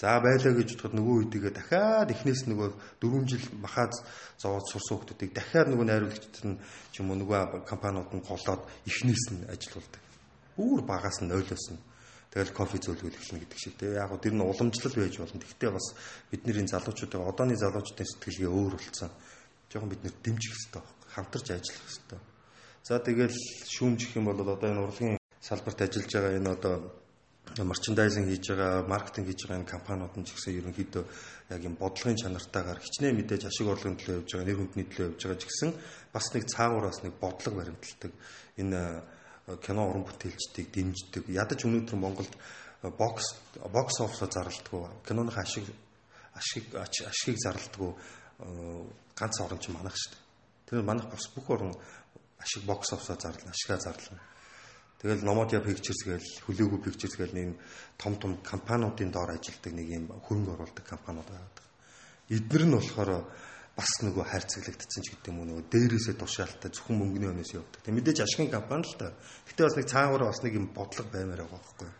За байлаа гэж бодоход нөгөө үедээ дахиад эхнээс нөгөө 4 жил махаад зовоод сурсан хүмүүсийг дахиад нөгөө найруулагчид нь ч юм уу нөгөө компаниуд нь голоод эхнээс нь ажилуулдаг. Үүр багаас нь нойлоос нь тэгэл кофе зөөлгөл эхэлнэ гэдэг шиг тийм яг гоо тэр нь уламжлал байж болно. Гэхдээ бас бидний залуучуудын одооны залуучуудын сэтгэлгээ өөр болсон. Жохон бид нэр дэмжих хэрэгтэй байна. Хамтарч ажиллах хэрэгтэй. За тэгэл шүүмж гэх юм бол одоо энэ урлагийн салбарт ажиллаж байгаа энэ одоо марчендайзинг хийж байгаа, маркетинг хийж байгаа энэ компаниуд нь ч гэсэн ерөнхийдөө яг юм бодлогын чанартаагаар хичнээн мэдээж ашиг орлогын төлөө явж байгаа, нэр хүндний төлөө явж байгаа ч гэсэн бас нэг цаагуураас нэг бодлого баримталдаг энэ кино уран бүтээлчдийг дэмждэг. Ядаж өнөөдөр Монголд бокс бокс офсо зарлдаггүй киноны ашиг ашиг ашигыг зарлдаггүй ганц орн ч манах шүү дээ. Тэгэхээр манах бас бүх орн ашиг бокс офсо зарлана, ашигаа зарлана. Тэгэл Nomodia Pictures гээл Хүлээгүү Pictures гээл нэг том том компаниудын доор ажилладаг нэг юм хөрөнгө оруулдаг компаниуд байдаг. Эднэр нь болохоор бас нөгөө хайрцаглагдсан ч гэдэг юм уу нөгөө дээрээсээ тушаалтай зөвхөн мөнгөний өнөөс явдаг. Тэг мэдээж ашигын компани л та. Гэтэ бас нэг цаагаар бас нэг юм бодлого баймаар байгаа байхгүй.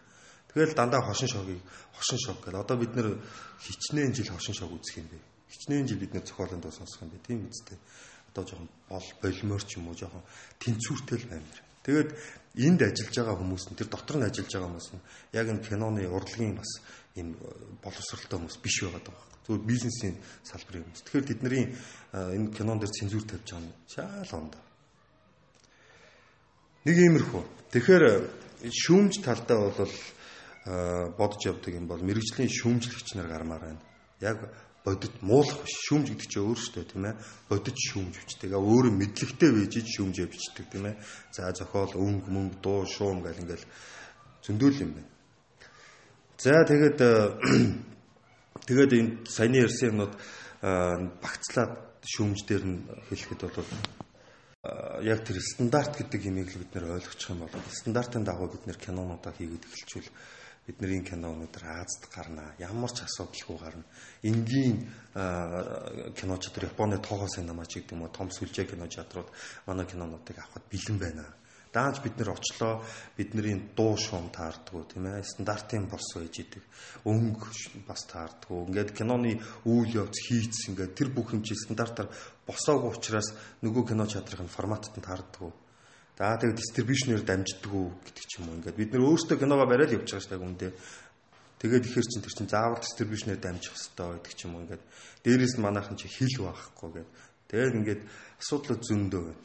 Тэгэл дандаа хошин шогийг хошин шог гэл одоо бид нэр хичнээн жил хошин шог үзэх юм бэ. Хичнээн жил бид нэр зохиолонд сонсох юм бэ. Тийм үстэй. Одоо жоохон бол болимоор ч юм уу жоохон тэнцвэртэй л баймаар. Тэгээд энд ажиллаж байгаа хүмүүс нь тэр дотор нь ажиллаж байгаа хүмүүс нь яг энэ киноны урлагийн бас ийм боловсралтай хүмүүс биш байгаа даа зөвхөн бизнесийн салбарын хүмүүс. Тэгэхээр тэдний энэ кинон дээр цензур тавьж байгаа нь шаал онд. Нэг иймэрхүү. Тэгэхээр шүүмж талдаа бол бодож явдаг юм бол мэрэгжлийн шүүмжлэгч нар гармаар байна. Яг бодит муулах биш шүүмж гэдэг чинь өөрөөсөө тийм ээ бодит шүүмж бичдэг. Өөрөө мэдлэгтэй байж шүүмж бичдэг тийм ээ. За зохиол өнгө мөнгө дуу шуум гэл ингээл зөндөөл юм байна. За тэгээд [clears throat] Тэгээд энэ саяны ярьсан юмнууд багцлаад шүүмж дээр нь хэлэхэд бол яг тэр стандарт гэдэг юмыг л бид нэр ойлгочих юм бол стандартын дагуу бид нэр кинонуудаа хийгээд эхэлчихвэл бидний кино өнөөдөр Азад гарна. Ямар ч асуудалгүй гарна. Энгийн кино чадвар Японы тоогоо синема ч гэдэг юм уу том сүлжээ кино чадрууд манай кинонуудыг авахд бэлэн байна. Даанч бид нэр очлоо. Бидний дуу шуум таардггүй тийм ээ. Стандартын бос байж идэг. Өнгө бас таардггүй ингээд киноны үйл явц хийц ингээд тэр бүх чи стандартаар босоогүй учраас нөгөө кино чадрын форматт нь таардггүй За тэгээд дистрибьюшнээр дамждаггүй гэдэг ч юм уу ингээд бид нэр өөрсдөө киногоо бариад явж байгаа шүү дээ үндэ Тэгээд ихэр чин тэр чин заавал дистрибьюшнээр дамжих хэрэгтэй гэдэг ч юм уу ингээд дээрээс нь манайхан чи хил байхгүй гэдэг. Тэгээд ингээд асуудал зөндөө байна.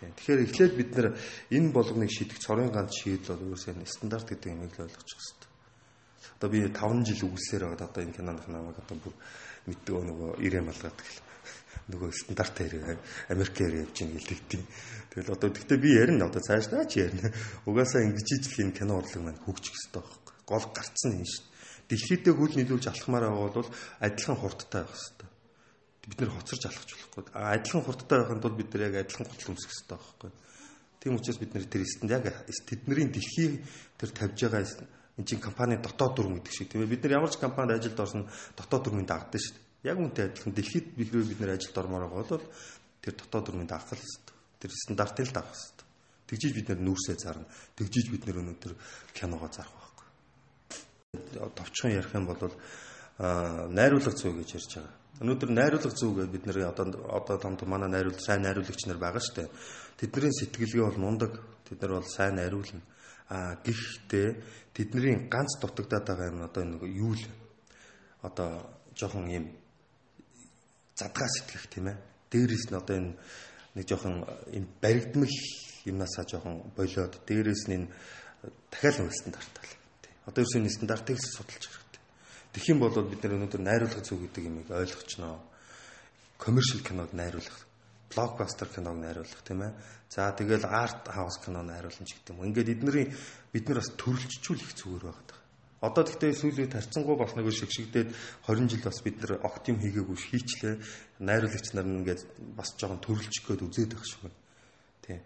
Тийм. Тэгэхээр эхлээд бид нэр энэ болгоныг шийдэх цорын ганц шийдэл бол өөрөөсөө стандарт гэдэг юмыг л ойлгочих хэрэгтэй. Одоо би 5 жил үгэлсээр байгаа одоо энэ киноных намайг одоо бүр мэддэг нөгөө ирээ малгаад гэл нөгөө стандартаар ирээ Америкээр явж ийн гэлдэг тийм. Тэгэл одоо гэхдээ би ярина одоо цаашдаа ч ярина. [laughs] Угаасаа ингэж ижил энэ кино урлаг маань хөгжих хэрэгтэй байхгүй. Гол гарцсан юм шүү. Дэлхийдээ хөл нийлүүлж алхмаар байгаа бол адилхан хурдтай байх хэрэгтэй бид нэр хоцорж алхаж болохгүй. Адилхан хурдтай байхын тулд бид нэр яг адилхан хурдл өмсөх хэрэгтэй байхгүй. Тийм учраас бид нэр тэр эстэнд яг тэдний дэлхийн тэр тавьж байгаа энэ чинь компани дотоод дүрм гэдэг шиг тийм ээ бид нар ямар ч компанид ажилд орсон дотоод дүрмийн дагдаг шүү дээ. Яг үнтэй адилхан дэлхийд бид нар ажилд ормоор байгаа бол тэр дотоод дүрмийн дагах л. Тэр стандартыг л дагах хэвээр. Тэгжиж бид нүүрсээ зарна. Тэгжиж бид нар өнөөдөр киногоо зарах байхгүй. Товчхон ярих юм бол найруулга зүй гэж ярьж байгаа. Өнөөдөр найруулга зүй гэж бид нэр одоо одоо томд манай найруулга сайн найруулагч нар байгаа шүү дээ. Тэдний сэтгэлгээ бол мундаг. Тэд нар бол сайн найруулна. А гэхдээ тэдний ганц дутагдаад байгаа юм одоо нэг юу л одоо жоохон юм задгаа сэтгэх тийм ээ. Дээрээс нь одоо энэ нэг жоохон юм баригдмал юмнасаа жоохон болоод дээрээс нь дахиад нэг стандартал. Одоо ерөөсөө энэ стандартыг судалж хэрэгтэй. Тэгэх юм бол бид нар өнөөдөр найруулга зүг гэдэг юмыг ойлгочноо. Commercial кинод найруулах, блокбастер киног найруулах тийм ээ. За тэгэл арт хаус кино найруулна ч гэдэг юм. Ингээд эднэрийн бид нар бас төрөлжчүүлэх зүгээр байгаа. Одоо тэгтээ сүүлийн тарцсангуу бас нэг шигшигдээд 20 жил бас бид нар огт юм хийгээгүй хийчлээ. Найруулагч нар ингээд бас жоохон төрөлжих гээд үзээд байх шиг байна. Тийм.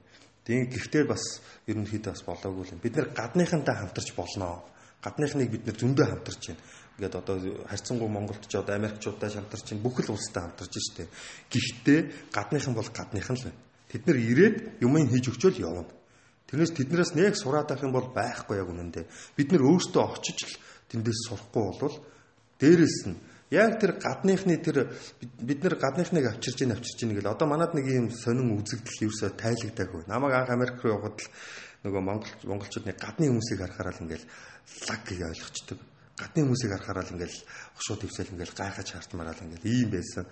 Тийм гэхдээ бас ерөнхийдөө бас болоогүй юм. Бид нэр гадныхантай хамтарч болноо. Гадныхныг бид нэр зөндөө хамтарч байна. Ингээд одоо харьцангуй Монголд ч одоо Америкчуудтай хамтарч байна. Бүх л улстай хамтарч штэ. Гэхдээ гадныхан бол гадныхан л байна. Тэд нэр ирээд юмыг хийж өгчөөл явна. Тэрнээс тэднээс нэг сураад авах юм бол байхгүй яг үнэндээ. Бид нэр өөрсдөө очиж л тэндээс сурахгүй бол дээрэс нь Яг тэр гадныхны тэр бид нэр гадныхныг авчирж ийн авчирж ийн гэл одоо манад нэг юм сонин үзэгдэл ерөөсө тайлагдаагүй. Намайг анх Америк руу явхад л нөгөө монгол монголчуудны гадны хүмүүсийг харахаар л ингээл лаг гэж ойлгочдөг. Гадны хүмүүсийг харахаар л ингээл хошуу твсэл ингээл гайхаж хартмаараа л ингээл ийм байсан.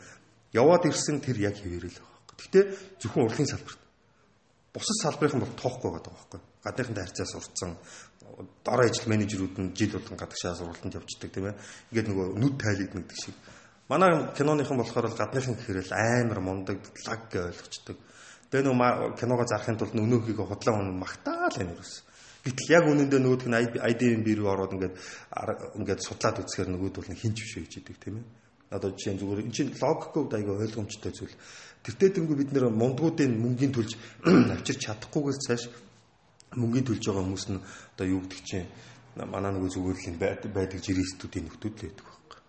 Яваад ирсэн тэр яг хэвээрэл байгаа. Гэхдээ зөвхөн урлагийн салбарт. Бусад салбарын бол тоохгүй байгаа байхгүй. Гадныханд харьцаа сурцсан дор ажил менежерүүд нь жил болгон гадагшаа сургалтанд явждаг тийм ээ. Ингээд нөгөө нүд тайлэгддэг шиг. Манай киноныхан болохоор л гадныхан гэхээр л амар мундаг лаг гэж ойлгочдөг. Тэгээ нөгөө киногоо зарахын тулд өнөөхийг худлаа хүн магтаал энэ юус. Гэтэл яг үнэндээ нөгөөдг нь ID-ийн би рүү ороод ингээд ингээд судлаад үзэхээр нөгөөдөл нь хинч биш гэж идэг тийм ээ. Одоо жишээ нь зүгээр энэ чинь логикод аяга ойлгомжтой зүйл. Тэртээ тэрнгүү бид нэр мундгуудын мөнгөний төлж [clears throat] авчирч чадахгүйгээс цааш мөнгөний төлж байгаа хүмүүс нь одоо юу гэдэг чинь манай нэг зүгээр л байдаг жиристүүдийн нөхдүүд л байдаг байхгүй.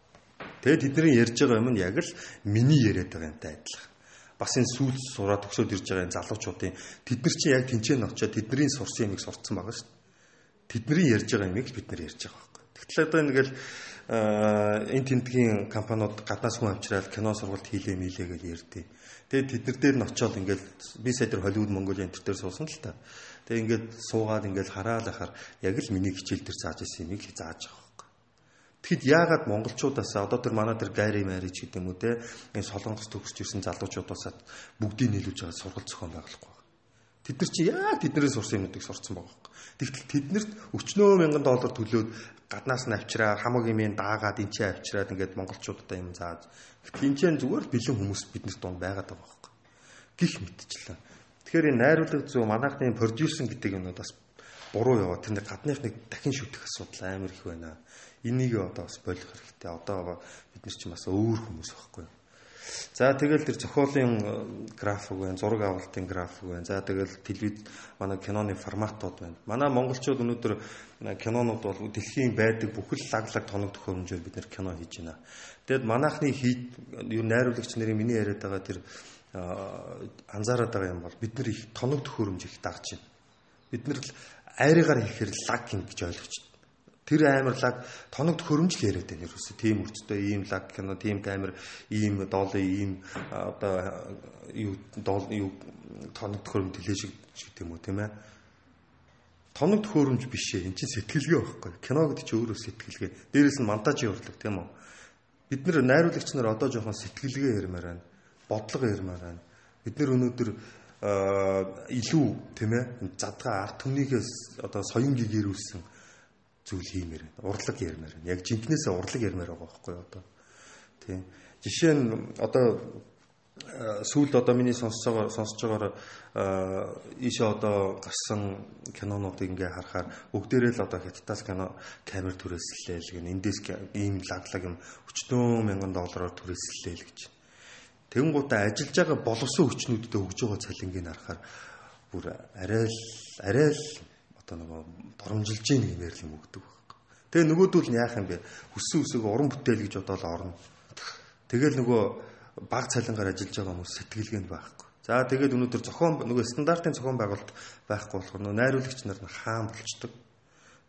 Тэгээд тэдний ярьж байгаа юм нь яг л миний яриад байгаа юмтай адилхан. Бас энэ сүүл сураад төгсөөд ирж байгаа энэ залуучуудын тэд нар чинь яг тэнцээ нь очиод тэдний сурсан юмыг сурцсан байгаа шүү дээ. Тэдний ярьж байгаа юмыг бид нар ярьж байгаа байхгүй. Тэгтэл одоо ингээл энэ тентгийн компаниуд гаднаас хүн авчраад кино сургалт хийлээ мэлээ гэж ярьдээ. Тэгээд тэд нар дээр нь очиод ингээл би сая тэр Холливуд Монгол энэ төр суусан л та. Тэгээ ингээд суугаад ингээд хараал ахаар яг л миний хичээл дээр зааж исэн юмыг зааж байгаа байхгүй. Тэгэхэд яагаад монголчуудаас одоо тэр манай тэр гайри мари ч гэдэг юм уу те энэ солонгос төгсөж ирсэн залуучуудаас бүгдийг нийлүүлж байгаа сургалт зохион байгуулахгүй. Тэд нар чи яг тэднээс сурсан юмнуудыг сурцсан байгаа байхгүй. Тэгтэл тэднэрт өчнөө мянган доллар төлөөд гаднаас нь авчраа хамаг юмын даагаад энэ чинь авчраад ингээд монголчуудаа юм зааж. Тинчэн зүгээр бэлэн хүмүүс биднэрт дунд байгаад байгаа байхгүй. Гих мэдчихлээ. Тэгэхээр энэ найруулга зөв манайхны продюсер гэдэг юмнууд бас буруу яваа. Тэр гадныхныг дахин шүтэх асуудал амар их байна. Энийг одоо бас болох хэрэгтэй. Одоо бид нар ч бас өөр хүмүүс байхгүй. За тэгэл тэр зохиолын э, график байна, зураг авалтын график байна. За тэгэл телевиз манай киноны форматууд байна. Манай монголчууд өнөөдөр э, кинонууд бол дэлхийн байдаг бүхэл лаглаг тоног төхөөрөмжөөр бид нэр кино хийж байна. Тэгэд манайхны хийж юу найруулагч нарын миний яриад байгаа тэр анзаараад байгаа юм бол бид нар их тоног төхөөрөмж их дагж байна. Бид нар айрыгаар хийхээр лаг гэж ойлгож байна. Тэр амар лаг тоног төхөөрөмж л яриад байна ерөөсөө. Тийм үрцтэй ийм лаг кино, тийм камер, ийм доолын, ийм одоо юу доол юу тоног төхөөрөмж тэлээ шиг гэдэг юм уу тийм ээ. Тоног төхөөрөмж биш ээ. Энд чинь сэтгэлгээ байхгүй. Кино гэдэг чинь өөрөө сэтгэлгээ. Дээрээс нь монтажийн урлаг тийм үү. Бид нар найруулагч нар одоо жоохон сэтгэлгээ ярмаар байна бодлого ярмаар байна. Бид нэр өнөөдөр илүү тийм ээ задгаа арт түмнийгээс одоо соён гэгэрүүлсэн зүйл хиймээр байна. Урлаг ярмаар байна. Яг жинкнээсээ урлаг ярмаар байгаа байхгүй одоо. Тийм. Жишээ нь одоо сүүлд одоо миний сонсож сонсож байгаагаар ийшээ одоо гарсан кинонуудыг ингээ харахаар бүгдээрээ л одоо хятадаас кино камер түрээслээ л гэн эндээс ийм лаглаг юм 40 мянган доллараар түрээслээ л гэж. Тэнгуудаа ажиллаж байгаа боловсон хүчнүүдэд өгж байгаа цалингийг харахаар бүр арай л арай л одоо нөгөө доромжилж ийн гэмээр л юм өгдөг байхгүй. Тэгээ нөгөөдөл нь яах юм бэ? Хүссэн үсэг уран бүтээл гэж бодоод орно. Тэгэл нөгөө баг цалингаар ажиллаж байгаа хүмүүс сэтгэлгээнд байхгүй. За тэгээд өнөөдөр зохион нөгөө стандартын зохион байгуулалт байхгүй болохоор нөгөө найруулагч нар хаан болчдөг.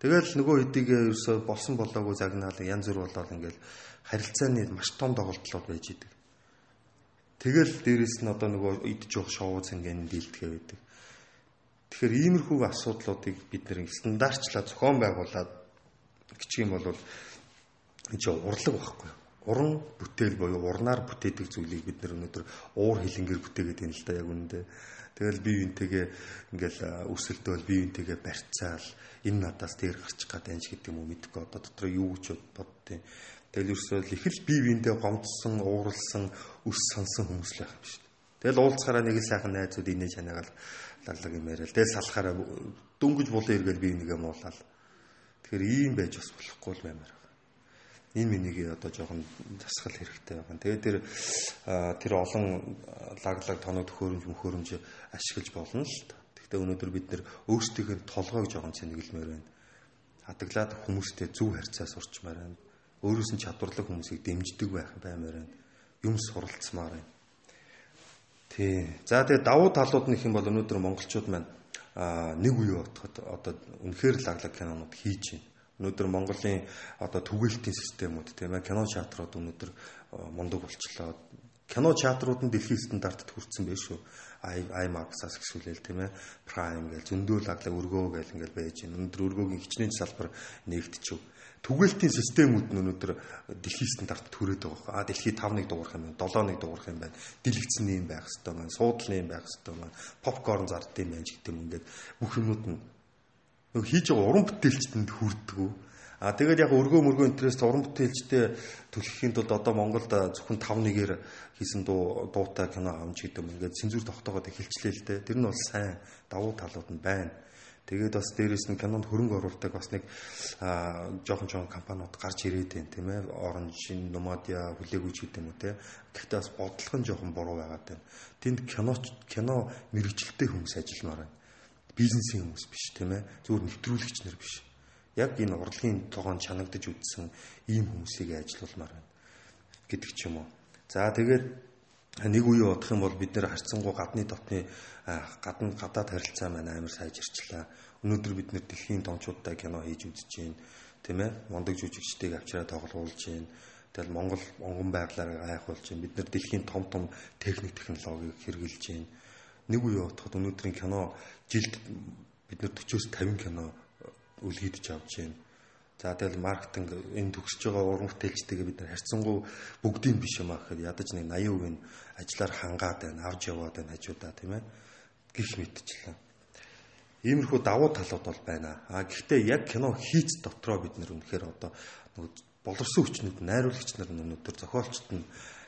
Тэгэл нөгөө хэдийгээ ерөөсө болсон болоогүй загнаал янз бүр болоод ингээл харилцааны маш том доголдлууд байж идэг. Тэгэл дээрэс нь одоо нөгөө идж явах шоу зингийн дийлдэхэ байдаг. Тэгэхээр иймэрхүү асуудлуудыг бид нэр стандартчлаа зохион байгуулад гिचг юм бол энэ чинь урлаг байхгүй юу? уран бүтээл буюу урнаар бүтээдэг зүйлийг бид нэр өнөөдөр уур хилэнгээр бүтээгээд байна л да яг үүндээ. Тэгэл бие бинтэйгээ ингээл үсэлдэл бие бинтэйгээ барьцаал энэ надаас дээр гарчих гад энэ гэдэг юм уу мэдгүй одоо дотор юу гэж боддیں۔ Тэгэл ерөөсөө их л бие биендээ гомдсон, ууралсан, өс сонсон хүмүүс л байх юм шүү дээ. Тэгэл уулзахаараа нэг л сайхан найзууд инээж ханаагаал лалаг юм яриад. Тэгэл салахаараа дөнгөж булан эргээл бие нэгэ муулаад. Тэгэхээр ийм байж бас болохгүй л баймаар энэ миний одоо жоохон засгал хэрэгтэй байгаа. Тэгээд тэр тэр олон лаглаг тоног төхөөрөмж мөхөөрөмж ашиглаж болно л та. Гэхдээ өнөөдөр бид нэр өөрсдийнхөө толгойг жоохон цэнэглэмээр байна. Хадглаад хүмүүстэй зөв харьцаа сурчмаар байна. Өөрөөс нь чадварлаг хүмүүсийг дэмждэг байх баймаар байна. Юм суралцмаар байна. Тий. За тэгээд давуу талууд нь их юм бол өнөөдөр монголчууд маань нэг үе бодоход одоо үнэхээр лаглаг кинонууд хийж байна Өнөөдөр Монголын одоо түгээлтийн системүүд тийм ээ кино театрууд өнөөдөр мундаг болчлоо. Кино театрууд нь дэлхийн стандартад хүрсэн байх шүү. IMAX-аас гисүүлэл тийм ээ Prime гэж зөндөөл аглаа өргөө гэж ингээл байж байна. Өнөөдөр өргөөгийн хичнээн салбар нэгдчихв. Түгээлтийн системүүд нь өнөөдөр дэлхийн стандартад хүрээд байгаа. А дэлхийд 5-1 дуурах юм байна. 7-1 дуурах юм байна. Дэлгэцэн юм байх хэвээр байна. Суудлын юм байх хэвээр байна. Попкорн зардсан юм байна гэдэг юм ингээд бүх юмнууд нь нөгөө хийж байгаа уран бүтээлчтэнд хүрдэггүй. А тэгээд яг өргөө мөргөө интерес уран бүтээлчтэй төлөхийн тулд одоо Монголд зөвхөн 5-1-ээр хийсэн дуу дуутай кино амж гэдэг юм. Ингээд цензур тогтоогоод эхэлчлээ л дээ. Тэр нь бол сайн давуу талууд нь байна. Тэгээд бас дээрэс нь кинонд хөрөнгө оруулалтыг бас нэг жоохон жоохон компаниуд гарч ирээд байна тийм ээ. Orange, Nomadia, хүлээгүйч гэдэг юм уу те. Гэхдээ бас бодлого нь жоохон буруу байгаад байна. Тэнд кино кино мэрэгчлэлтэй хүмүүс ажилламаар байна бизнесийн хүмүүс биш тийм ээ зүгээр нэвтрүүлэгч нар биш яг энэ урлагийн тогоон чанагдаж үдсэн ийм хүмүүсийг ажилуулмаар байна гэдэг ч юм уу за тэгээд нэг үе бодох юм бол бид нэр харьцангуй гадны дотны гадна гадаад харилцаа маань амар сайжирчлаа өнөөдөр бид нэр дэлхийн томчуудтай кино хийж үзэж байна тийм ээ мондөг жүжигчдийг авчираа тоглуулж байна Тэгэл Монгол онгон байглаараа гайхуулж байна. Бид нар дэлхийн том том техник технологиг хэрэгжилж байна нэг үе бодоход өнөөдрийн кино жилд бид нэр 40-оос 50 кино үлгийдэж авч байна. За тэгэл маркетинг энэ төгсөж байгаа уран бүтээлчтэйгээ бид нар харьцангуй бүгдийн биш юм аа гэхэд ядаж нэг 80% нь ажиллаар хангаад байна, авч яваад байна хажуудаа тийм ээ. Гих мэдчихлээ. Иймэрхүү давуу талууд бол байна. А гэхдээ яг кино хийц дотроо бид нэр үнэхээр одоо боловсон хүчнүүд найруулагч нар өнөөдөр зохиолчт нь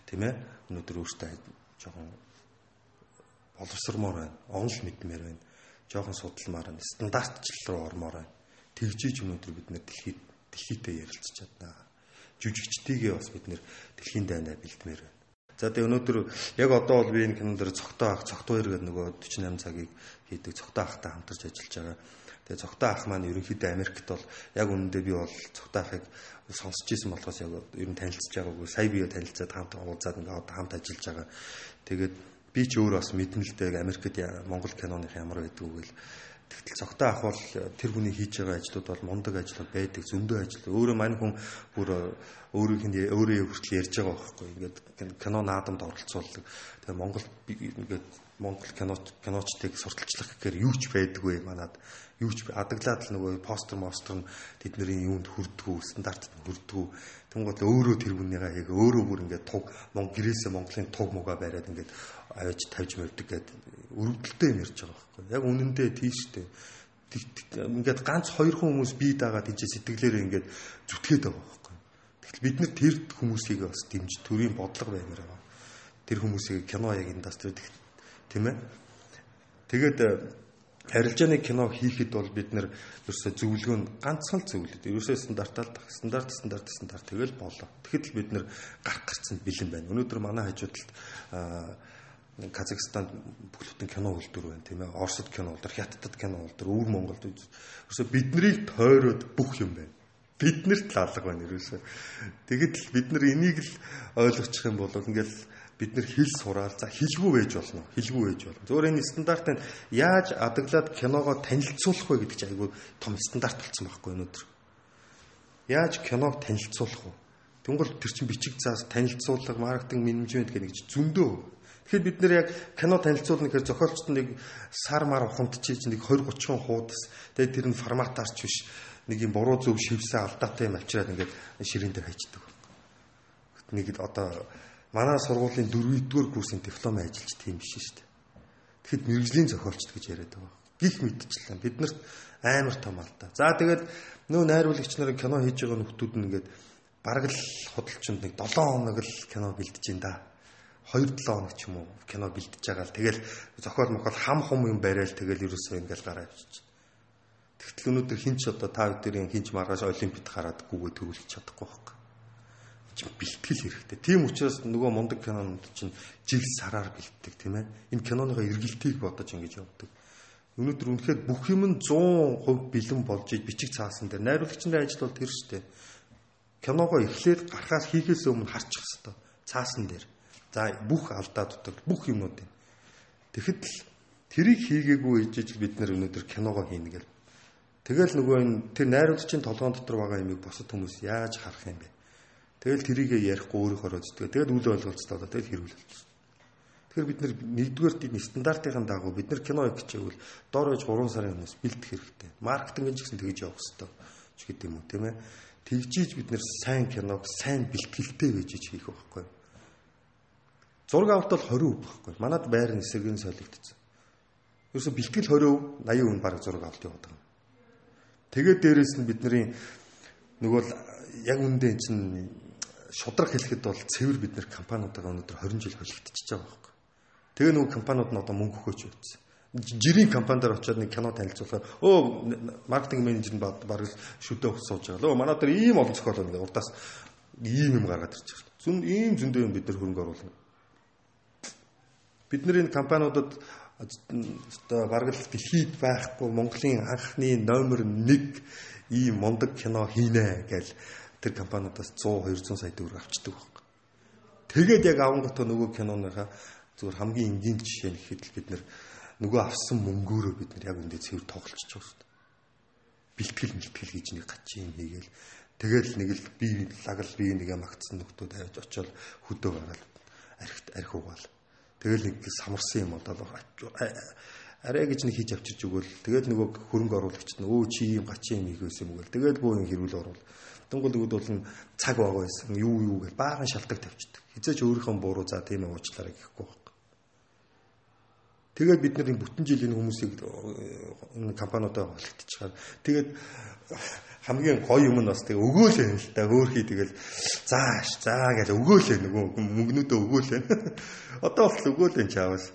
тийм ээ өнөөдөр өөртөө жоохон боловсромоор байна. Онл мэдмээр байна. Жохон судалмаар байна. Стандартчлал руу ормоор байна. Тэгжиж өнөөдөр бид нэр дэлхийд дэлхийдээ ярилцж чадна. Жүжигчдийгээ бас бид нэр дэлхийн дайнаа бэлдмээр байна. За тэгээ өнөөдөр яг одоо бол би энэ кинонд дэр цогтой ах, цогтой хоёр гэдэг нөгөө 48 цагийг хийдэг цогтой ахтай хамтарч ажиллаж байгаа. Тэгээ цогтой ах маань ерөнхийдөө Америкт бол яг үнэндээ би бол цогтой ахыг сонсч ирсэн болохоос яг ер нь танилцж байгаагүй. Сая бие танилцаад хамт уулзаад ингээ одоо хамт ажиллаж байгаа. Тэгээд би ч өөр бас мэднэ л дээ Америкт Монгол киноных ямар байдгүй гэл Тэгтэл цогтой ах бол тэр хүний хийж байгаа ажлууд бол мундаг ажлууд байдаг, зөндөө ажил. Өөрөө мань хүн бүр өөрийнх нь өөрөө хүртэл ярьж байгаа байхгүй. Ингээд кино наадамд оролцуулдаг. Тэгээ Монгол ингээд Монгол кино киночдыг сурталчлах гэхээр юу ч байдаггүй манад. Юу ч адаглаад л нөгөө постэр мостер нь тэдний юунд хүрдгүү, стандартад хүрдгүү. Тэнгууд өөрөө тэр хүнийгээ яг өөрөө бүр ингээд туг Монгол гэрээсээ Монголын туг муга бариад ингээд авиж тавьж мөвдөг гэдэг өрөвдөлтөө юм ярьж байгаа байхгүй. Яг үнэндээ тийштэй. Ингээд ганц хоёр хүмүүс бие дагаад тийч сэтгэлээрээ ингээд зүтгээд байгаа Тэгтэл бид нар тэр хүмүүсийг бас дэмж төрийн бодлого баймаар байгаа. Тэр хүмүүсийг кино яг индастрид тийм ээ. Тэгээд э, харилцааны кино хийхэд бол бид нэр ерөөсө зөвлөгөө нь ганцхан зөвлөд. Ерөөсөө стандартаар стандарт стандарт стандарт тэгэл болоо. Тэгэхэд л бид нэр гарах гарцсан бэлэн байна. Өнөөдөр манай хажуудалд Казахстанд бүх бүтэн кино үйлдвэр байна тийм ээ. Оросд кино үйлдвэр, Хятадд кино үйлдвэр, өвөр Монголд ерөөсө биднийг тойроод бүх юм байна. Биднэрт л алга байна ерөөсө. Тэгэд л бид нар энийг л ойлгочих юм бол ингээл бид нар хэл сураал за хэлгүй байж болно. Хэлгүй байж болно. Зөвөр энэ стандарт нь яаж адаглаад киногоо танилцуулах вэ гэдэг чинь айгүй том стандарт болсон байхгүй өнөөдөр. Яаж киног танилцуулах вэ? Тэнгол тэр чин бичиг заас танилцуулга, маркетинг менежмент гэх нэг зөндөө Тэгэхээр бид нэр яг кино танилцуулна гэхээр зохиолчд нэг сар мар ухамдчиж нэг 20 30 хуудас тэгээд тэр нь форматаарч биш нэг юм буруу зөв шивсэн алдаатай юм авчираад ингээд ширээн дээр хайчдаг. Нэг одоо манай сургуулийн 4-р курсын диплом ажиллаж тийм биш шүү дээ. Тэгэхэд мэрэгжлийн зохиолчд гэж яриад байгаа. Гих мэдчихлээ. Биднэрт амар том алдаа. За тэгээд нөө найруулагч нарын кино хийж байгаа нөхдүүд нь ингээд бараг л худалчинд нэг 7 хоног л кино бэлдэж ин да 2-7 хоног ч юм уу кино бэлдэж байгаа л тэгэл зохиол мохол хам хум юм барайл тэгэл ерөөсөө ингээл гараа авчиж. Тэгтэл өнөөдөр хинч одоо та бүдэрийн хинч маргааш олимпиад гараад гүгөө төрүүлж чадахгүй байхгүй. Чи бэлтгэл хэрэгтэй. Тийм учраас нөгөө мундаг кинонууд чинь жил сараар бэлддэг тийм ээ. Энэ киноныхоо эргэлтийг бодож ингэж явдаг. Өнөөдөр үнэхээр бүх юм нь 100% бэлэн болж бичиг цаасан дээр найруулагчны ажил бол тэр шүү дээ. Киногоо эхлээд гарахаас хийхээс өмнө харчих хэвээр цаасан дээр За бүх алдааддаг бүх юмнууд юм. Тэгэхэд л тэрийг хийгээгүй ээжж бид нар өнөөдөр киногоо хийнэ гэл. Тэгэл нөгөө энэ тэр найруулагчийн толгоон дотор байгаа юмыг босод хүмүүс яаж харах юм бэ? Тэгэл тэрийг ярихгүй өөрийнхөө үздэг. Тэгэл үл ойлголцтой тэгэл хэрүүлэлт. Тэгэхээр бид нэгдүгээр тийм стандартын дагуу бид нар кино хийчихвэл дор хож 3 сарын өмнөөс бэлдэх хэрэгтэй. Маркетинг ч гэсэн тэгж явах хэрэгтэй ч гэдэг юм уу тийм ээ. Тэгжиж бид нар сайн киног сайн бэлтгэлтэй байж хийх байхгүй. Зураг авалт бол 20% байхгүй. Манад байр нь эсэргэн солигдсон. Ерөөсө бэлтгэл 20%, 80% баг зураг авалт яваад байгаа. Тэгээд дээрэс нь бидний нөгөө яг үндэ чинь шудраг хэлэхэд бол цэвэр бид нэр компаниудаа өнөөдөр 20 жил холигдчихэж байгаа байхгүй. Тэгээ нөгөө компаниуд нь одоо мөнгө өгөөч үүсэн. Жирийн компанидаар очиод нэг кино танилцуулахаар өө маркетинг менежер нь баг шүдэ өгч сууж байгаа. Өө манай дээр ийм олон зохиол байна. Урдаас ийм юм гаргаад ирчих. Зүн ийм зөндөө юм бид нар хөрөнгө оруулна Бидний энэ компаниудад одоо бараг л дэлхийд байхгүй Монголын анхны номер 1 ийм мундаг кино хийнэ гэж тэр компаниудаас 100 200 сая төгрөг авчдаг байхгүй. Тэгээд яг авангуудаа нөгөө киноныхаа зүгээр хамгийн энгийн жишээ нь гэхэд бид нөгөө авсан мөнгөөрөө бид нар яг үндэ цэвэр тоглолцож байгаа шүү дээ. Бэлтгэл мэлтгэл гэж нэг гачин хийгээл тэгэл нэг л би лагал би нэгэ магтсан нөхдүүд авч очиод хөдөө гараад архит архи угаал Тэгэл нэг самарсан юм одоо арай гэж нэг хийж авчирч өгөөл. Тэгэл нөгөө хөрөнгө оруулагчд нь өө чи юм гачин юм байсан юм гээл. Тэгэл боо юм хэрүүл оруул. Тэнгуул нөгөөд бол цаг байгаа байсан. Юу юу гэж баахан шалтгаан тавьчихдаг. Хизээч өөрийнхөө буруу за тийм уучлаарай гэхгүй байхгүй. Тэгээд бид нар энэ бүтэн жилийн хүмүүсийг энэ компаниудаа холтчихаар тэгээд хамгийн гоё юм нь бас тэгээ өгөөлээ л да хөөхий тэгэл зааш заа гэж өгөөлээ нөгөө мөнгнүүдөө өгөөлээ. [laughs] Одоо бол өгөөлээ чаавас.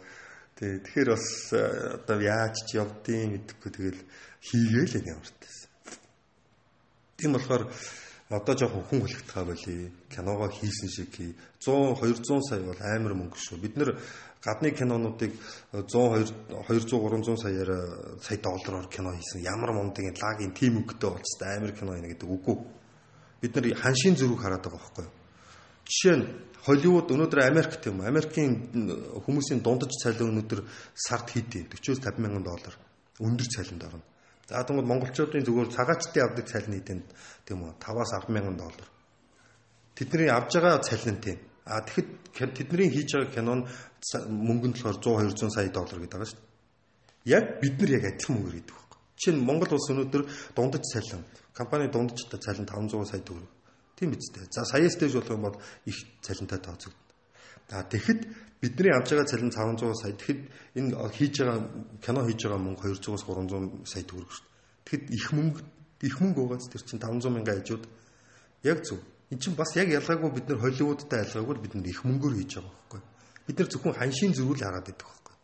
Тэгээ тэгэхээр бас э, одоо яаж ч явдیں۔ мэдэхгүй тэгэл хийгээл энэ ямартайсэн. Тийм болохоор одоо жоохон хүн хөлөгтхаа болий. Киногоо хийсэн шиг хий. 100 200 сая бол амар мөнгө шүү. Бид нэр гадны кинонуудыг 100 200 300 саяар сая доллараар кино хийсэн. Ямар мундын лагийн тим өнгөтэй болцтой амар кино хийнэ гэдэг үгүй. Бид нар ханшийн зөрүүг хараад байгаа байхгүй юу? Жишээ нь Холливуд өнөөдөр Америкт юм. Америкийн хүмүүсийн дундаж цалин өнөөдөр сард хийдэ 40-50 мянган доллар. Өндөр цалинд орно. За тэгвэл монголчуудын зүгээр цагаачтын авдаг цалин хийдэнд тийм үү 5-аас 10 мянган доллар. Тэдний авж байгаа цалин тийм. А тэгэхэд тэдний хийж байгаа кино нь мөнгө нь болохоор 100 200 сая доллар гэдэг байгаа шүү дээ. Яг бид нар яг адилхан мөнгө гэдэг байхгүй. Жишээ нь Монгол улс өнөөдөр дундаж цалин, компани дундажтай цалин 500 сая төгрөг. Тийм биз дээ. За саяас дэж болох юм бол их цалинтай тооцогдно. А тэгэхэд бидний авж байгаа цалин 500 сая. Тэгэхэд энэ хийж байгаа кино хийж байгаа мөнгө 200-аас 300 сая төгрөг шүү дээ. Тэгэхэд их мөнгө их мөнгө байгааз тэр чинь 500 мянган хажууд яг зөв. Эн чинь бас яг ялгаагүй бид нар Холливуудтай ялгаагүй бид нар их мөнгөөр хийж байгаа байхгүй. Бид нар зөвхөн ханшийн зөрүүл хараад байдаг байхгүй.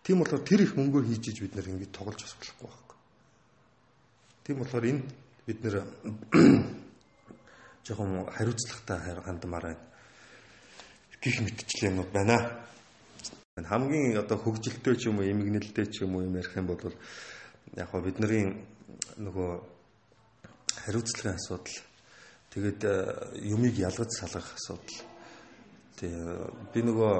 Тийм болохоор тэр их мөнгөөр хийж иж бид нар ингэж тоглож бас болохгүй байхгүй. Тийм болохоор энэ бид нар [clears throat] жоохон хариуцлагатай хандмаар байна. Гих мэтчлэнүүд байна. Хамгийн одоо хөгжилтэй ч юм уу, эмгэнэлтэй ч юм уу юм ярих юм бол яг хоо бидний нөгөө хариуцлагын асуудал тэгээд э, юмыг ялгаж салгах асуудал. Тэгээ би нөгөө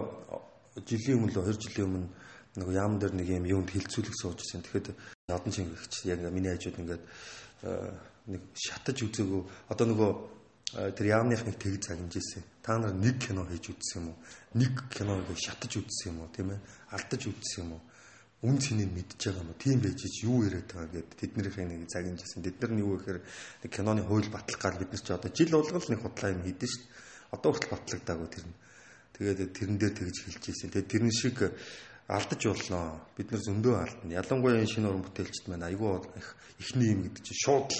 жилийн өмнө 2 жилийн өмнө нөгөө яам дээр нэг юм юунд хилцүүлэх сууж ирсэн. Тэгэхэд одон чингэгч яг миний хажууд ингээд э, нэг шатаж үзээгөө одоо нөгөө э, тэр яамных нэг тэг загнажсэн. Та нар нэг кино хийж үзсэн юм уу? Нэг киног шатаж үзсэн юм уу? Тийм ээ? Алдаж үзсэн юм уу? Үн цэнийг мэдж байгаа юм? Тийм байж чи юу яриад байгаа гэд тэднийхээ нэг загнажсэн. Тэд нар нь юу гэхээр нэг киноны хууль батлах гал бид нар ч одоо жил болгол нэг худлаа юм хийдэж шв. Одоо хүртэл батлагдаагүй тэр нь. Тэгээд тэрэн дээр тэгж хэлж ийсэн. Тэгээд тэрэн шиг алдаж болно. Бид нар зөндөө алдна. Ялангуяа энэ шинэ уран бүтээлчд маань айгүй их ихний юм гэдэг чинь шууд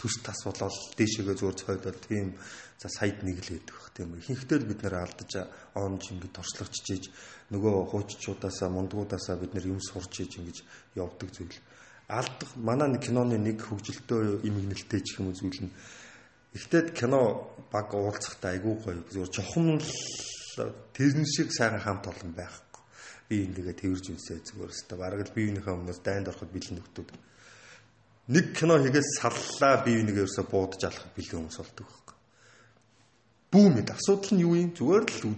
төс тас болоод дээшээгээ зур цойдол тийм за саяд нэг л байдаг бах тийм ихэнхдээ л бид нэр алдаж оомж ингэ торчлогчжээж нөгөө хууччуудаасаа мундгуудаасаа бид нэр юм сурч ийж ингэж явдаг зүйл. Алдах манай нэг киноны нэг хөгжилтөө имгнэлтэй ч юм уу зүйл нь Ихтэйд кино баг уулзахтаа айгүй гоё зүгээр жохом л тэрэн шиг сайхан хамт олон байхгүй. Би ингэгээ тэрж үнсээ зүгээр. Өстө бараг л биеийнхээ өмнөөс дайнд ороход бэлэн нөхдүүд нэг кино хийгээд саллаа бие биенийг ерөөсө буудаж алах бэлэн хүмүүс болдог байхгүй. Бүү мэд асуудал нь юу юм? Зүгээр л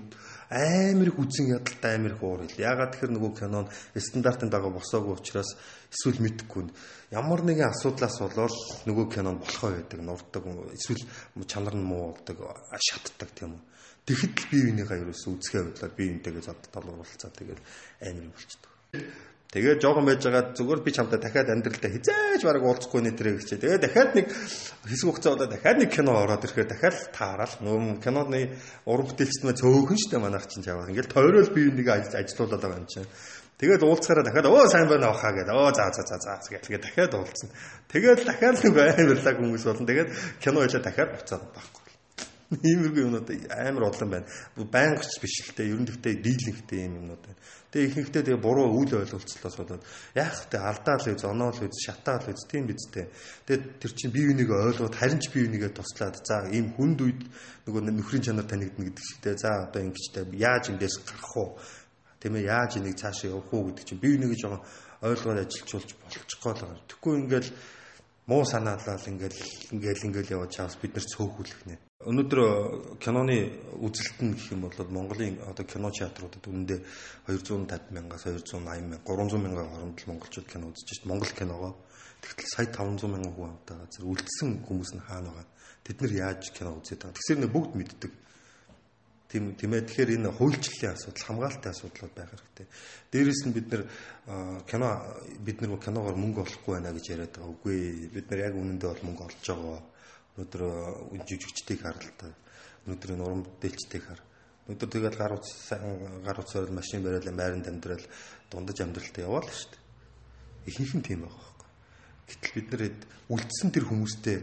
амар их үзэн ядалтай амар их уур хэл. Ягаад тэгэхээр нөгөө кинон стандартын дагуу босоогүй учраас эсвэл мэдхгүй ямар нэгэн асуудлаас болоод нөгөө кинон болохоо байдаг, нурддаг, эсвэл чанар нь муу болдог, шатдаг тийм үү. Тэгэхэд л бие бинийгаа ерөөсө үзэхээ бодлоо бие бинтэйгээ зад толгуурлцаа тэгэл амар болчихдог. Тэгээд жоохон байж байгаа зүгээр би чамтай дахиад амьдралдаа хизээж бараг уулзахгүй нэ тэрэ гэж. Тэгээд дахиад нэг хэсэг хугацаа удаа дахиад нэг кино ороод ирэхээр дахиад таарал нөө киноны уран бүтээлчд маа цөөхөн штэ манайх чинь чаваа. Ингээл тойрол би нэг ажилуулаад байгаа юм чинь. Тэгээд уулзахаараа дахиад оо сайн байна авахаа гэдэг. Оо за за за за гэдэг дахиад уулзсан. Тэгээд дахиад нэг байрлалаа хүмүүс болно. Тэгээд кино хэлээ дахиад буцаад байхгүй. Иймэрхүү юмнууд амар олон байна. Байнгч биш л те. Ер нь гэхдээ дийлэнхтэй юм юмнууд байна. Тэгээ ихэнхдээ тэгээ буруу үйл ойлголцлоос болоод яах вэ? Алдаал үз, оноол үз, шатаал үз тийм биз дээ. Тэгээ тэр чинь бие биенийг ойлгоод харин ч бие бинийгээ туслаад за ийм хүнд үед нөгөө нөхрийн чанар танигдна гэдэг чигтэй. За одоо ингэжтэй яаж эндээс гарах уу? Тийм ээ яаж энийг цаашаа явах уу гэдэг чинь бие бинийгээ жоохон ойлгоод ажилчулж болчихгоо л байгаа. Тэгэхгүй ингээл муу санаалал ингээл ингээл ингээл яваад чаас бид нар цөөхүүлэх нэ. Өнөөдөр э, киноны үзэлт нь гэх юм бол Монголын одоо кино театруудад үнэндээ 250 мянгаас 280 мянга 300 мянган хооронд л монголчууд кино үзэж шít. Монгол киногоо. Тэгтэл сая 500 мянган хүн амтаа газар үлдсэн хүмүүс нь хаана байгаа. Тэд нар яаж кино үзээд байгаа. Тэгсэр нэ бүгд мэддэг. Тийм тийм ээ тэгэхээр энэ хуульчлалын асуудал хамгаалтын асуудлууд байх хэрэгтэй. Дээрээс нь бид нэр кино бид нар киногоор мөнгө олохгүй байна гэж яриад байгаа. Үгүй бид нар яг үнэндээ бол мөнгө олж байгаа. Өнөөдөр жижигчдийг харалтай. Өнөөдөр энэ уран бүтээлчдийг хар. Өнөөдөр тэгэл гар утас гар утсаар машин бариад байранд амьдрал дундаж амьдралтай яваал шүү дээ. Ихэнх нь тийм байгаа байхгүй. Гэтэл бид нэр үлдсэн тэр хүмүүстэй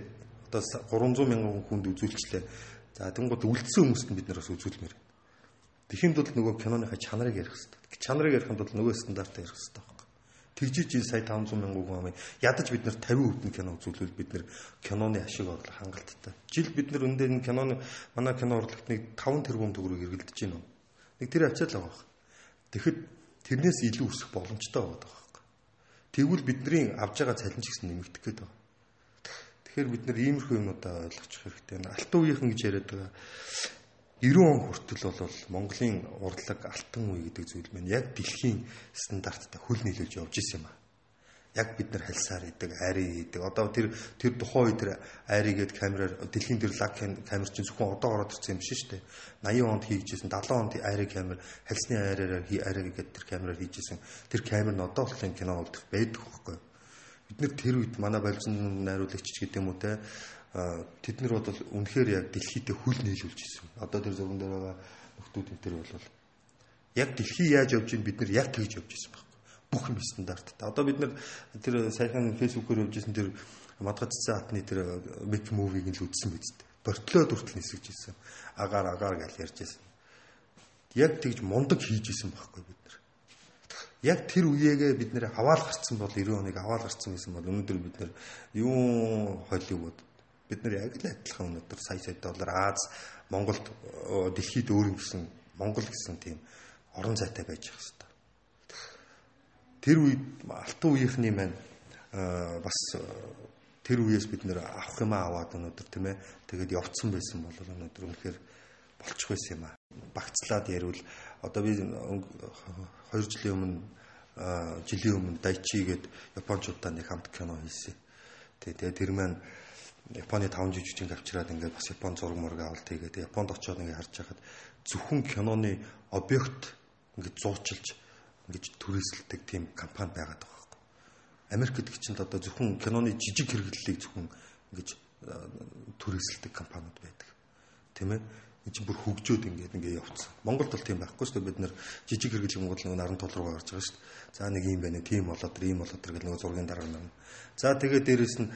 одоо 300 мянган хүнд үзүүлчлээ за тэнгууд үлдсэн хүмүүст нь бид нар бас үзүүлмээр Тэхийн тулд нөгөө киноныхаа чанарыг ярих хэрэгтэй. Чанарыг ярихын тулд нөгөө стандартаа ярих хэрэгтэй Тэгжиж энэ сая 500 мянган хүн амын ядаж бид нар 50% нь кино үзүүлвэл бид нар киноны ашиг орлого хангалттай. Жил бид нар өндөө энэ киноны манай кино урлагт нэг 5 тэрбум төгрөг эргэлдэж байна. Нэг тэр ачаал байгаа. Тэгэхэд тэрнээс илүү өсөх боломжтой байгаа байхгүй. Тэгвэл бидний авж байгаа цалин ч гэсэн нэмэгдэх гээд байгаа. Тэгэхээр бид нар иймэрхүү юмудаа ойлгочих хэрэгтэй. Алтан үеийнхэн гэж яриад байгаа 90 он хүртэл бол Монголын урлаг алтан үе гэдэг зүйл маань яг дэлхийн стандарттай хөл нийлүүлж явж исэн юм а. Яг бид нар хальсаар идэг, ари идэг. Одоо тэр тэр тухайн үед тэр аригээд камераар дэлхийн тэр лаг камер чинь зөвхөн одоо ороод ирсэн юм биш шүү дээ. 80 онд хийжсэн 70 онд ари камер хальсны ариараар аригээд тэр камераар хийжсэн. Тэр камер нь одоо болон кино үлдэх байдаг байхгүй. Бид нэр тэр үед манай балжин найруулагч гэдэг юм уу те тэд нар бол үнэхээр яг дэлхийдээ хүл нийлүүлж ирсэн. Одоо тэр зурган дээр байгаа нөхдүүд энэ төр бол яг дэлхий яаж явж ийн бид нар яг тэгж явж ирсэн байхгүй. Бүх юм стандарттай. Одоо бид нар тэр саяхан фэйсбүүкээр явж ирсэн тэр мадгацсан атны тэр мик мувиг нь л үзсэн биз дээ. Бортлоо дүртэл нисэж ирсэн. Агаар агаар гэж ярьж ирсэн. Яг тэгж мундаг хийж исэн байхгүй бид нар. Яг тэр үеэгээ бид нэр аваал гарцсан бол 90 оныг аваал гарцсан гэсэн бол өнөөдөр бид нар юу Холливуд бид нар яг л адилхан өнөөдөр сая сая доллар Аз Монголд дэлхийд өөр юм гэсэн Монгол гэсэн тийм орон зайтай байж явах хэрэгтэй. тэр үед алтан үеийнхний маань бас тэр үеэс бид нэр авах юм аваад өнөөдөр тийм ээ тэгээд явцсан байсан бол өнөөдөр үнэхээр болчих байсан юм аа. Багцлаад ярил одоо би 2 жилийн өмнө жилийн өмнө Дайчи гээд Япончуудаа нэг хамт кино хийсэн. Тэгээ тэр маань Японы 5 жижигчинг авчираад ингээд бас Япон зураг мураг авалт хийгээд Японд очиод ингээд харж байхад зөвхөн киноны объект ингээд зуучилж ингээд түрээсэлдэг тийм компани байгаад байгаа байхгүй. Америк гэдэг чинь одоо зөвхөн киноны жижиг хэрэглэлийг зөвхөн ингээд түрээсэлдэг компаниуд байдаг. Тийм ээ? Энэ чинь бүр хөгжөөд ингээд ингээд явцсан. Монголд бол тийм байхгүй шүү дээ. Бид нэр жижиг хэрэглэл Монгол нэг наран тул руу гарч байгаа шүү дээ. За нэг юм байна. Тийм болоод тэр ийм болоод тэр гэл нэг зургийн дарга нар. За тэгээд дээрэс нь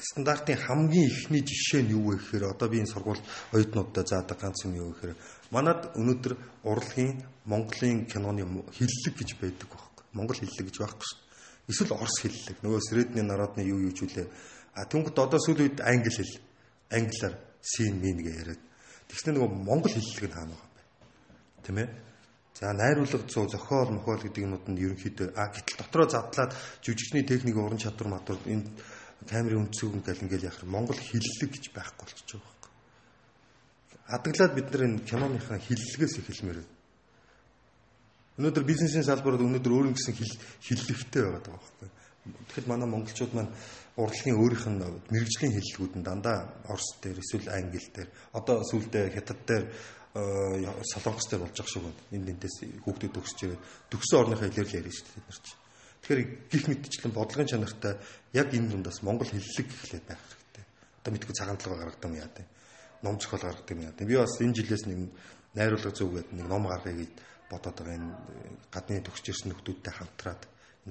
стандартын хамгийн ихний жишээ нь юу вэ гэхээр одоо би энэ сургууль оюутнуудад заадаг ганц юм юу гэхээр манад өнөөдөр урлагийн Монголын киноны хиллэг гэж байдаг байхгүй. Монгол хиллэг гэж байхгүй шүү. Эсвэл орс хиллэг. Нөгөө Средний народны юу юу ч үлээ. А түнхэд одоо сүүлийн үед англи хэл. Англиар син мин гэж яриад Тэгснэ нөгөө монгол хэллэг нь хаана байгаа юм бэ? Тэ мэ? За найруулга зөө зохиол мохол гэдэг юмуд нь ерөнхийдөө а гэтэл дотроо задлаад жүжигчний техник уран чадвар матур энэ камерын үндсүүг гэл ингээл яхах монгол хэллэг гэж байхгүй болчихж байгаа байхгүй. Адаглаад бид нар энэ киноныхаа хэллэгээс эхэлмээр байна. Өнөөдөр бизнесийн салбарт өнөөдөр өөр нэгэн хиллэгтэй байгаа байхгүй. Тэгэхэд манай монголчууд маань урлагийн өөрийнх нь мэрэгжлийн хэллэгүүд нь дандаа орс дээр эсвэл англи дээр одоо сүүлдээ хятад дээр э, солонгос дээр болж ах шиг байна. Энд энэс хүүхдүүд төгсөж ирээд төгсөн орныхаа хэлээр л ярьж шүү дээ нар чинь. Тэгэхээр гих мэтчлэн бодлогын чанартай яг энэ дундаас монгол хэллэг гэхлээр байх хэрэгтэй. Одоо мэдгүй цагаан толгой гаргадаг юм яа дээ. Ном зохиол гаргадаг юм яа дээ. Би бас энэ жилээс нэг найруулга зүгээд нэг ном гаргая гэж бодоод байгаа энэ гадны төгсөж ирсэн нөхдүүдтэй хамтраад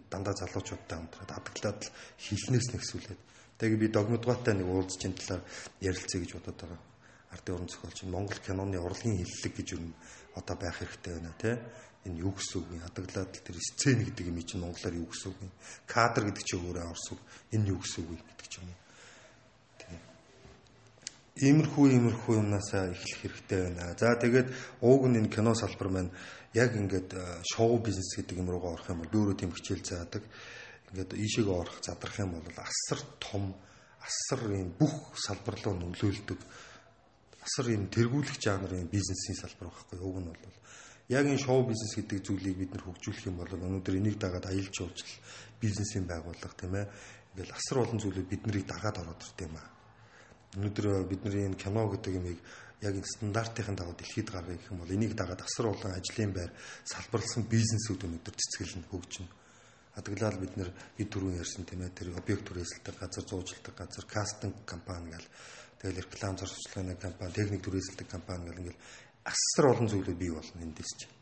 дандаа залуучуудтай хамтраад хадгалаад л хилнээс нэгсүүлээд тэгээд би догмодгоотой нэг уулзчин талаар ярилцъя гэж бодоод байгаа. Ардын уран зохиолч Монгол киноны урлагийн хиллэг гэж юм одоо байх хэрэгтэй байна тий. Энэ юу гэсэн үг юм? Хадгалаад л тэр сцен гэдэг юм чинь монголоор юу гэсэн үг юм? Кадр гэдэг чинь өөрөө орс үг. Энэ юу гэсэн үг юм гэдэг ч юм уу. Иймэрхүү иймэрхүү юмнасаа эхлэх хэрэгтэй байна. За тэгээд ууг нь энэ кино салбар маань яг ингээд э, шоу бизнес гэдэг юм руугаа орох юм бол би өөрөө тийм хичээл заадаг. Ингээд ийшээгээ орох задрах юм бол асар том асар юм бүх салбар руу нөлөөлдөг асар юм тэргүүлэх жанрын бизнесийн салбар байхгүй уг нь бол яг энэ шоу бизнес гэдэг зүйлийг бид нар хөгжүүлэх юм бол өнөөдөр энийг дагаад аялал жуулчлал бизнесийн байгууллага тийм ээ ингээл асар олон зүйлүүд бид нарыг дагаад ороод ирт юм аа. Өнөөдөр бидний энэ кино гэдэг юмыг яг энэ стандартын дагуу дэлхийд гаргая гэх юм бол энийг дагаад асар олон ажлын байр салбарлсан бизнесүүд өнөөдөр цэцгэлэн хөгжинэ. Адаглал бид нэр хэд түрүүн ярьсан тийм ээ тэр объект түрээсэлдэг газар зуужилдаг газар кастинг компани гэл тэгэл реклам зарцуулгын компани техник түрээсэлдэг компани гэл ингээл асар олон зүйлүүд бий болно эндээс чинь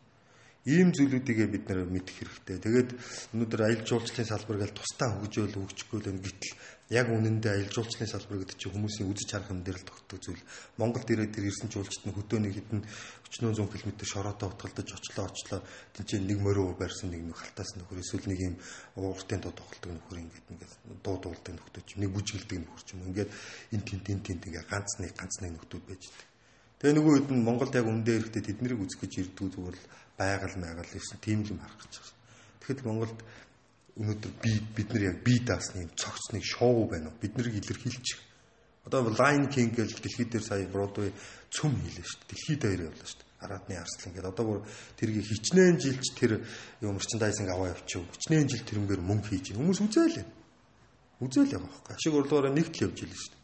ийм зүйлүүдийгээ бид нэр мэдэх хэрэгтэй. Тэгээд өнөөдөр аялал жуулчлалын салбар гэж тусдаа хөгжөөл хөгжихгүй л гэтэл яг үнэндээ аялал жуулчлалын салбар гэдэг чинь хүмүүсийн үзэж харах юм дээр л тогтдог зүйл. Монголд ирээд тэр ирсэн жуулчд нь хөдөөний хідэн 40 100 км шороотоо утгалдаж очлоо очлоо чинь нэг морин барьсан нэг нэг халтаас нөхөр эсвэл нэг юм ууртын дуу тоглолтог нөхөр ингээд ингээд дуу дуулдаг нөхдөж нэг бүжгэлдэг нөхөр ч юм ингээд эн тент эн тент ингээд ганц нэг ганц нэг нөхдүүд байж байгаа. Тэгээ нөгөө хэд нь Монголд яг үндэ ирэхдээ тэднийг үзэх гэж ирдгүү зүгээр л байгаль майгаал гэсэн тийм юм харах гэж байна. Тэгэхэд Монголд өнөөдөр би бид нар яг би даасны цогцны шоу байна уу? Бид нарыг илэрхийлчих. Одоо Lion King гэж дэлхийд дээр сая Broadway цөм хийлээ шүү дээ. Дэлхийд дээр явлаа шүү дээ. Араадны арслан гэдэг. Одоо бүр тэргийг хичнээн жилч тэр юм мерчендайзинг аваа явчих. Хичнээн жил тэрнгээр мөнгө хийж. Хүмүүс үзээлээ. Үзээл яваа байхгүй. Ашиг урлагаараа нэгт л явж илээ шүү дээ.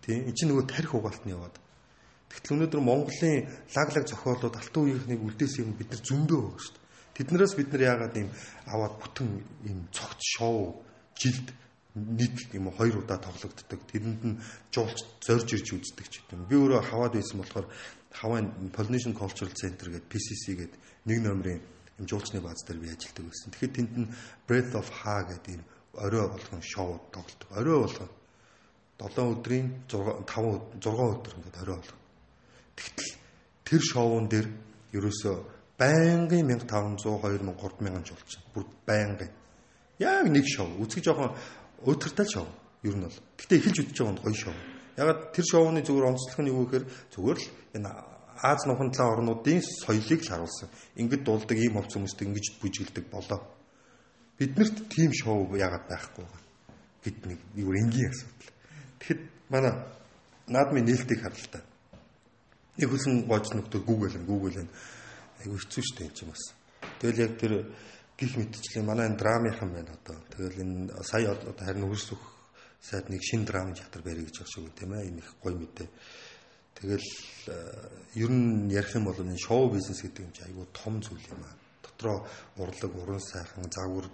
Тийм. Энд чинь нөгөө тарих угаалтны яваад. Тэгтэл өнөөдөр Монголын лаглаг зохиолууд алтан үеийнхнийг үлдээсэн юм бид нар зөндөө байгаа шүү дээ. Тэднээс бид нар яагаад ийм аваад бүтэн ийм цогц шоу жилд нэг юм хоёр удаа тоглогддог. Тэрэнд нь жуулч зорж ирж үздэг ч гэдэг. Би өөрөө хаваад байсан болохоор Хавайн Polynesian Cultural Center гэдэг PCC гэдэг нэг номерын юм жуулчны бааз дээр би ажилладаг байсан. Тэгэхээр тэнд нь Breath of Ha гэдэг ийм орой болгон шоу тоглодог. Орой болгон 7 өдрийн 6 5 6 өдөр ингээд орой болгон Тэгтэл тэр шоуун дээр ерөөсөө байнгын 1500 2000 3000 жуулч. Бүр байнгын. Яг нэг шоу. Үзэх жоохон өдөртэй шоу. Ер нь бол. Гэтэ эхэлж үдчихэж байгаа нь гоё шоу. Ягаад тэр шоуны зүгээр онцлог нь юу гэхээр зүгээр л энэ Аз нухантлаа орнуудын соёлыг л харуулсан. Ингээд дуулдаг ийм хувц хүмүүстэй ингэж бүжгэлдэг болоо. биднэрт тийм шоу яагаад байхгүй вэ гэд нэг юу энгийн асуудал. Тэгэхэд манай наадмын нээлтийг та. Нэг хүсэн гож нөхдөр Google эн Google эн айгу хэцүү штэ энэ ч юм бас. Тэгэл яг тэр гих мэдчлээ манай энэ драмынхан байна одоо. Тэгэл энэ сая одоо харин үрсөх сайд нэг шин драмын театр барья гэж байгаа шүү тийм ээ. Энэ их гоё мэдээ. Тэгэл ер нь ярих юм бол энэ шоу бизнес гэдэг юм чи айгу том зүйл юм аа дотроо урлаг, уран сайхан, загвар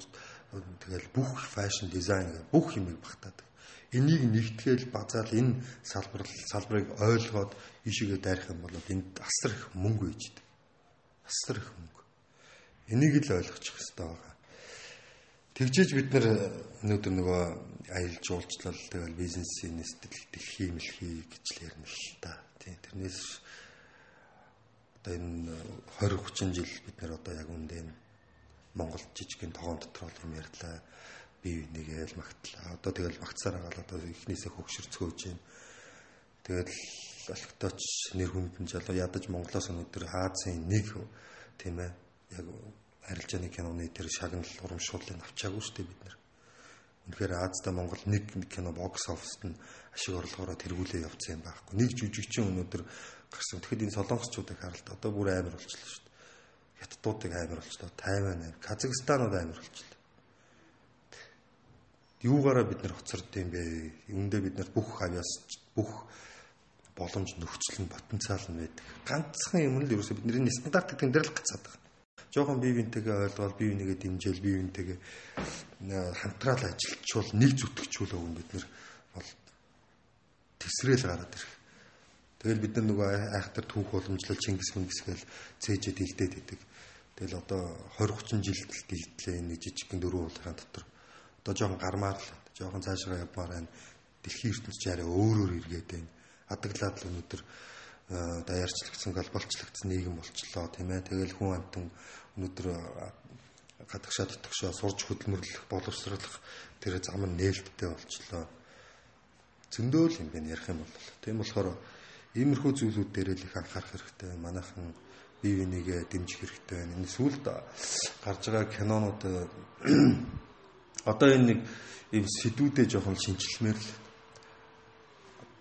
тэгэл бүх фэшн дизайн бүх юмыг багтаадаг. Энийг нэгтгэл базаал энэ салбар салбарыг ойлгоод ишигээ дайрах юм бол энд асар их мөнгө үйждэг. Асар их мөнгө. Энийг л ойлгочих хэрэгтэй байгаа. Тэгжээж бид нар өнөөдөр нөгөө аялал жуулчлал тэгэл бизнесийн нэстэл дэлхий мэлхий гэж л ярина л та. Тийм тэрнээс одоо энэ 20 30 жил бид нэр одоо яг үндэ Монгол жижигхэн тогоон дотор юм ярьлаа. Бие бинийгээ л магтлаа. Одоо тэгэл магтсаар байгаа л одоо ихнээсээ хөгшөрцгөөж байна. Тэгэл олигтооч нэр хүндэн жал ядаж Монголоос өнөөдөр Азийн нэг тийм ээ яг арилжааны киноны тэр шагнал урамшууллыг авчаагүй шүү дээ бид нар. Үнэхээр Азда Монгол нэг кино бокс оффист нь ашиг орлогоороо тэргүүлээ явцсан юм байхгүй. Нэг жүжигчин өнөөдөр гарсан. Тэгэхэд энэ солонгосчуудыг харалт одоо бүр амар болчихлоо шүү дээ. Хятадуудыг амар болчихлоо. Тайван амар, Казахстанууд амар болчихлоо. Юугаараа бид нар хоцорд юм бэ? Үүндээ бид нар бүх авяас бүх боломж нөхцөл нь потенциал нь байдаг. Ганцхан юм л ерөөсөө бидний стандарт гэдэг дээр л гацаад байгаа. Жохон бие биентэйгээ ойлгоод бие бинийгээ дэмжээл бие биентэйгээ хамтраал ажилчвал нэг зүтгэжүүл өгөн бид нар бол тесрээл гараад ирэх. Тэгэл бид нар нөгөө айхтар түүх уламжлал Чингис Мингис гээл цээжэд илдээд идэг. Тэгэл одоо 20 30 жил дэлтлээ нэг жижигхэн дөрөв уулын дотор одоо жоохон гармаар л жоохон цаашгаа явмаар байна. Дэлхийн ертөнцийн арай өөрөөр эргээд байна. Адаглаад л өнөөдөр э, даяарчлагдсан глобалчлагдсан нийгэм болчлоо тийм ээ. Тэгэл хүн амтан өнөөдөр гадагшаа дотгошоо сурж хөдөлмөрлөх, боловсруулах тэр зам нь нээлттэй болчлоо. Зөндөөл юм байна ярих юм бол. Тийм болохоор Иймэрхүү зүйлүүд дээр л их анхаарах хэрэгтэй. Манайхан бие бинийгээ дэмжих хэрэгтэй байна. Энэ сүүлд гарч байгаа кинонууд [clears throat] одоо энэ нэг ийм сэдвүүдээ жоохон шинжилмээр л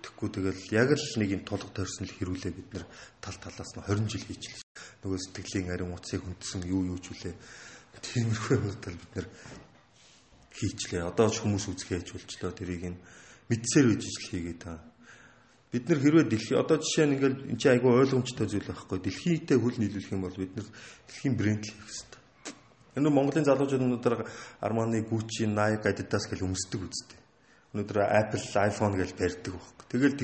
тэгэхгүй тэгэл яг л нэг юм тулг тойрсон л хэрүүлээ бид нар тал талаас нь 20 жил хийчихлээ. Нөгөө сэтгэлийн ариун утсыг хүндсэн юу юу ч үлээ. Тиймэрхүү юмнуудаа бид нар хийчлээ. Одоо ч хүмүүс хэж болчлоо. Тэрийг нь мэдсээр үжиж л хийгээд та бид нар хэрвээ дэлхий одоо жишээ нь ингээл энэ чинь айгүй ойлгомжтой зүйл байхгүй дэлхийтэй хөл нийлүүлэх юм бол бид нар дэлхийн брэнд хийх хэрэгтэй. Энэ Монголын залуучууд өнөөдөр Armani, Gucci, Nike, Adidas гэл өмсдөг үстэй. Өнөөдөр Apple, iPhone гэл барьдаг байхгүй. Тэгэл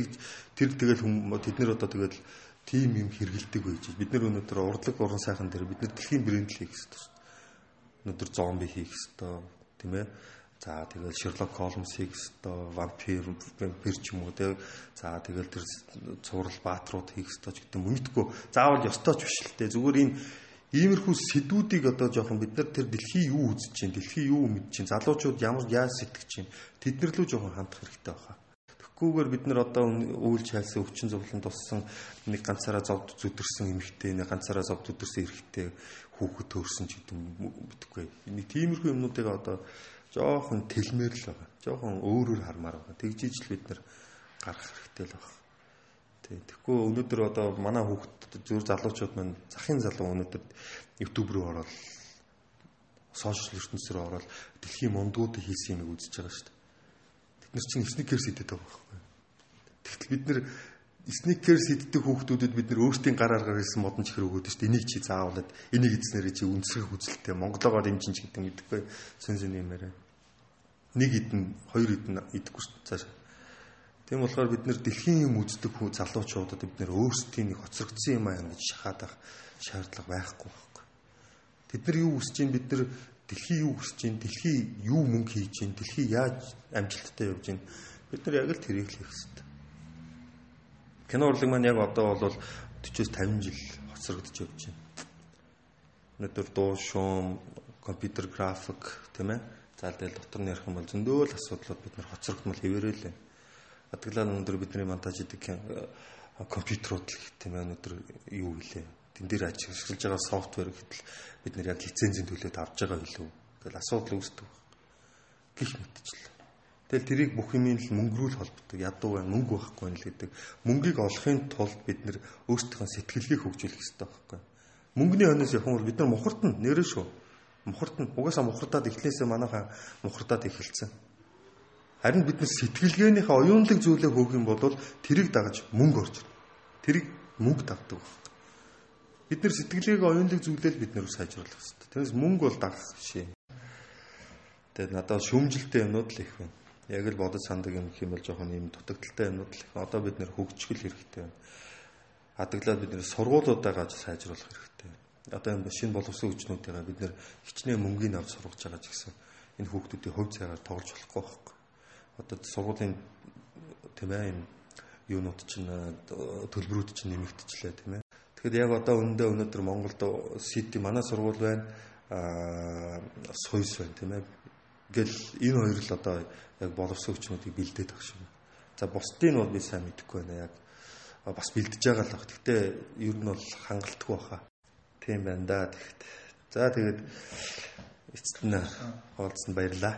тэр тэгэл тэд нар одоо тэгэл тим юм хэрэгэлдэг байж. Бид нар өнөөдөр урдлаг уран сайхан дээр бид нар дэлхийн брэнд хийх хэрэгтэй. Өнөөдөр зомби хийх хэрэгтэй тийм ээ За тэгэл Sherlock Holmes-ийг өстой вампир вампир ч юм уу те. За тэгэл тэр цуврал баатрууд хийх өстой ч гэдэг мэдгүй. Заавал ёстой ч биш л те. Зүгээр энэ иймэрхүү сэдвүүдийг одоо жоохон бид нар тэр дэлхий юу үзэж чинь, дэлхий юу мэдж чинь, залуучууд ямар яаж сэтгэж чинь тэднэр лөө жоохон хандах хэрэгтэй байна. Тэгэхгүйгээр бид нар одоо үйл чайлсан өвчин зовлон туссан нэг ганцаараа зовд зүдэрсэн эмэгтэй, нэг ганцаараа зовд зүдэрсэн эрэгтэй хүүхэд төрсөн ч гэдэг мэдгүй. Нэг тиймэрхүү юмнуудыг одоо жоохон тэлмээр л байгаа. Жоохон өөрөөр хармаар байгаа. Тэгжиж л бид нэр гарах хэрэгтэй л байна. Тэгэхгүй өнөөдөр одоо манай хүүхд зөв залуучууд маань захын залуу өнөөдөр YouTube руу ороод сошиал ертөнцийн рүү ороод дэлхийн мундуудыг хийсэн юм үзэж байгаа шүү дээ. Тэд нар чинь сникерс идэт байгаа байхгүй. Тэгтэл бид нэр сникерс иддэг хүүхдүүдэд бид нэр өөртөө гар аргаар хэлсэн модон чихэр өгөөд шүү дээ. Энийг чи заавалаад энийг эзнэрээ чи үнсгэх үзэлтэй Монголоор дэмжин ч гэдэг мэдхгүй сүн сүн юм яриа. Нэг идэн, хоёр идэн идэхгүй шүү дээ. Тийм болохоор бид нэр дэлхийн юм үздэг хүү залуучуудад бид нэр өөрсдийн нэг хоцрогдсон юм аа гэж шахаад байх шаардлага байхгүй байхгүй. Тэд нар юу хүсэж чинь бид нар дэлхий юу хүсэж чинь дэлхий юу мөнгө хийж чинь дэлхий яаж амжилттай явж чинь бид нар яг л тэрийг л хийх хэрэгтэй Кино урлаг маань яг одоо бол 40-с 50 жил хоцрогдож явж байна. Өнөөдөр дуу шуум, компьютер график тийм ээ. За тэгэл дотор нь ярих юм бол зөндөө л асуудлууд бид нар хоцрогдмол хэвээрээ л. Адглаа өнөөдөр бидний монтаж хийдэг компьютерууд л тийм ээ өнөөдөр юу гэлээ. Тэн дээр ажиллаж байгаа софтвер гэтэл бид нар яг лицензийн төлөөд авч байгаа билүү. гэл асуудал үүсдэг. Гэх мэтчлээ. Тэгэл тэрийг бүх юмын л мөнгөрүүл холбдог. Ядуу бай мөнгө байхгүй нь л гэдэг. Мөнгийг олохын тулд бид нэр өөрсдийнхөө сэтгэлгээг хөгжүүлэх хэрэгтэй байхгүй. Мөнгөний өнөөс явах бол бид нар мухартна нэрээ шүү. Мухартна. Угаасаа мухартаад эхлээсээ манайхаа мухартаад эхэлсэн. Харин бид нар сэтгэлгээнийхээ оюунлаг зүйлээ хөөх юм бол тэрийг дагаж мөнгө орж ирнэ. Тэрийг мөнгө дагдаг байна. Бид нар сэтгэлгээг оюунлаг зүйлээ бид нар сайжруулах хэрэгтэй. Тэрнээс мөнгө бол дагах шээ. Тэгээд надад шүүмжилтэй юмнууд л их байна яг л бодож сандаг юм гэх юм бол жоохон юм дутагдaltaй юмнууд л одоо бид нэр хөгжчихөл хэрэгтэй байна. Адаглаад бид нэр сургуулиудаа гаж сайжруулах хэрэгтэй. Одоо энэ шинэ боловсон хүчнүүдээ бид нэр хичнээн мөнгөний авч сургаж байгаа ч гэсэн энэ хүүхдүүдийн хувь цагаар тоглож болохгүй байхгүй. Одоо сургуулийн тийм ээ юм юунууд чинь төлбөрүүд чинь нэмэгдчихлээ тийм ээ. Тэгэхээр яг одоо өндөө өнөөдөр Монголд сити манай сургууль байна аа сойс байна тийм ээ Ингээл энэ хоёр л одоо яг боловсон хүчнүүдийг бэлдээд байгаа шиг. За бусдыг нь бол би сайн мэдэхгүй байна. Яг бас бэлдэж байгаа л баг. Гэхдээ ер нь бол хангалтгүй баха. Тийм байна да. Тэгэхэд. За тэгээд эцэст нь хоолцсон баярлаа.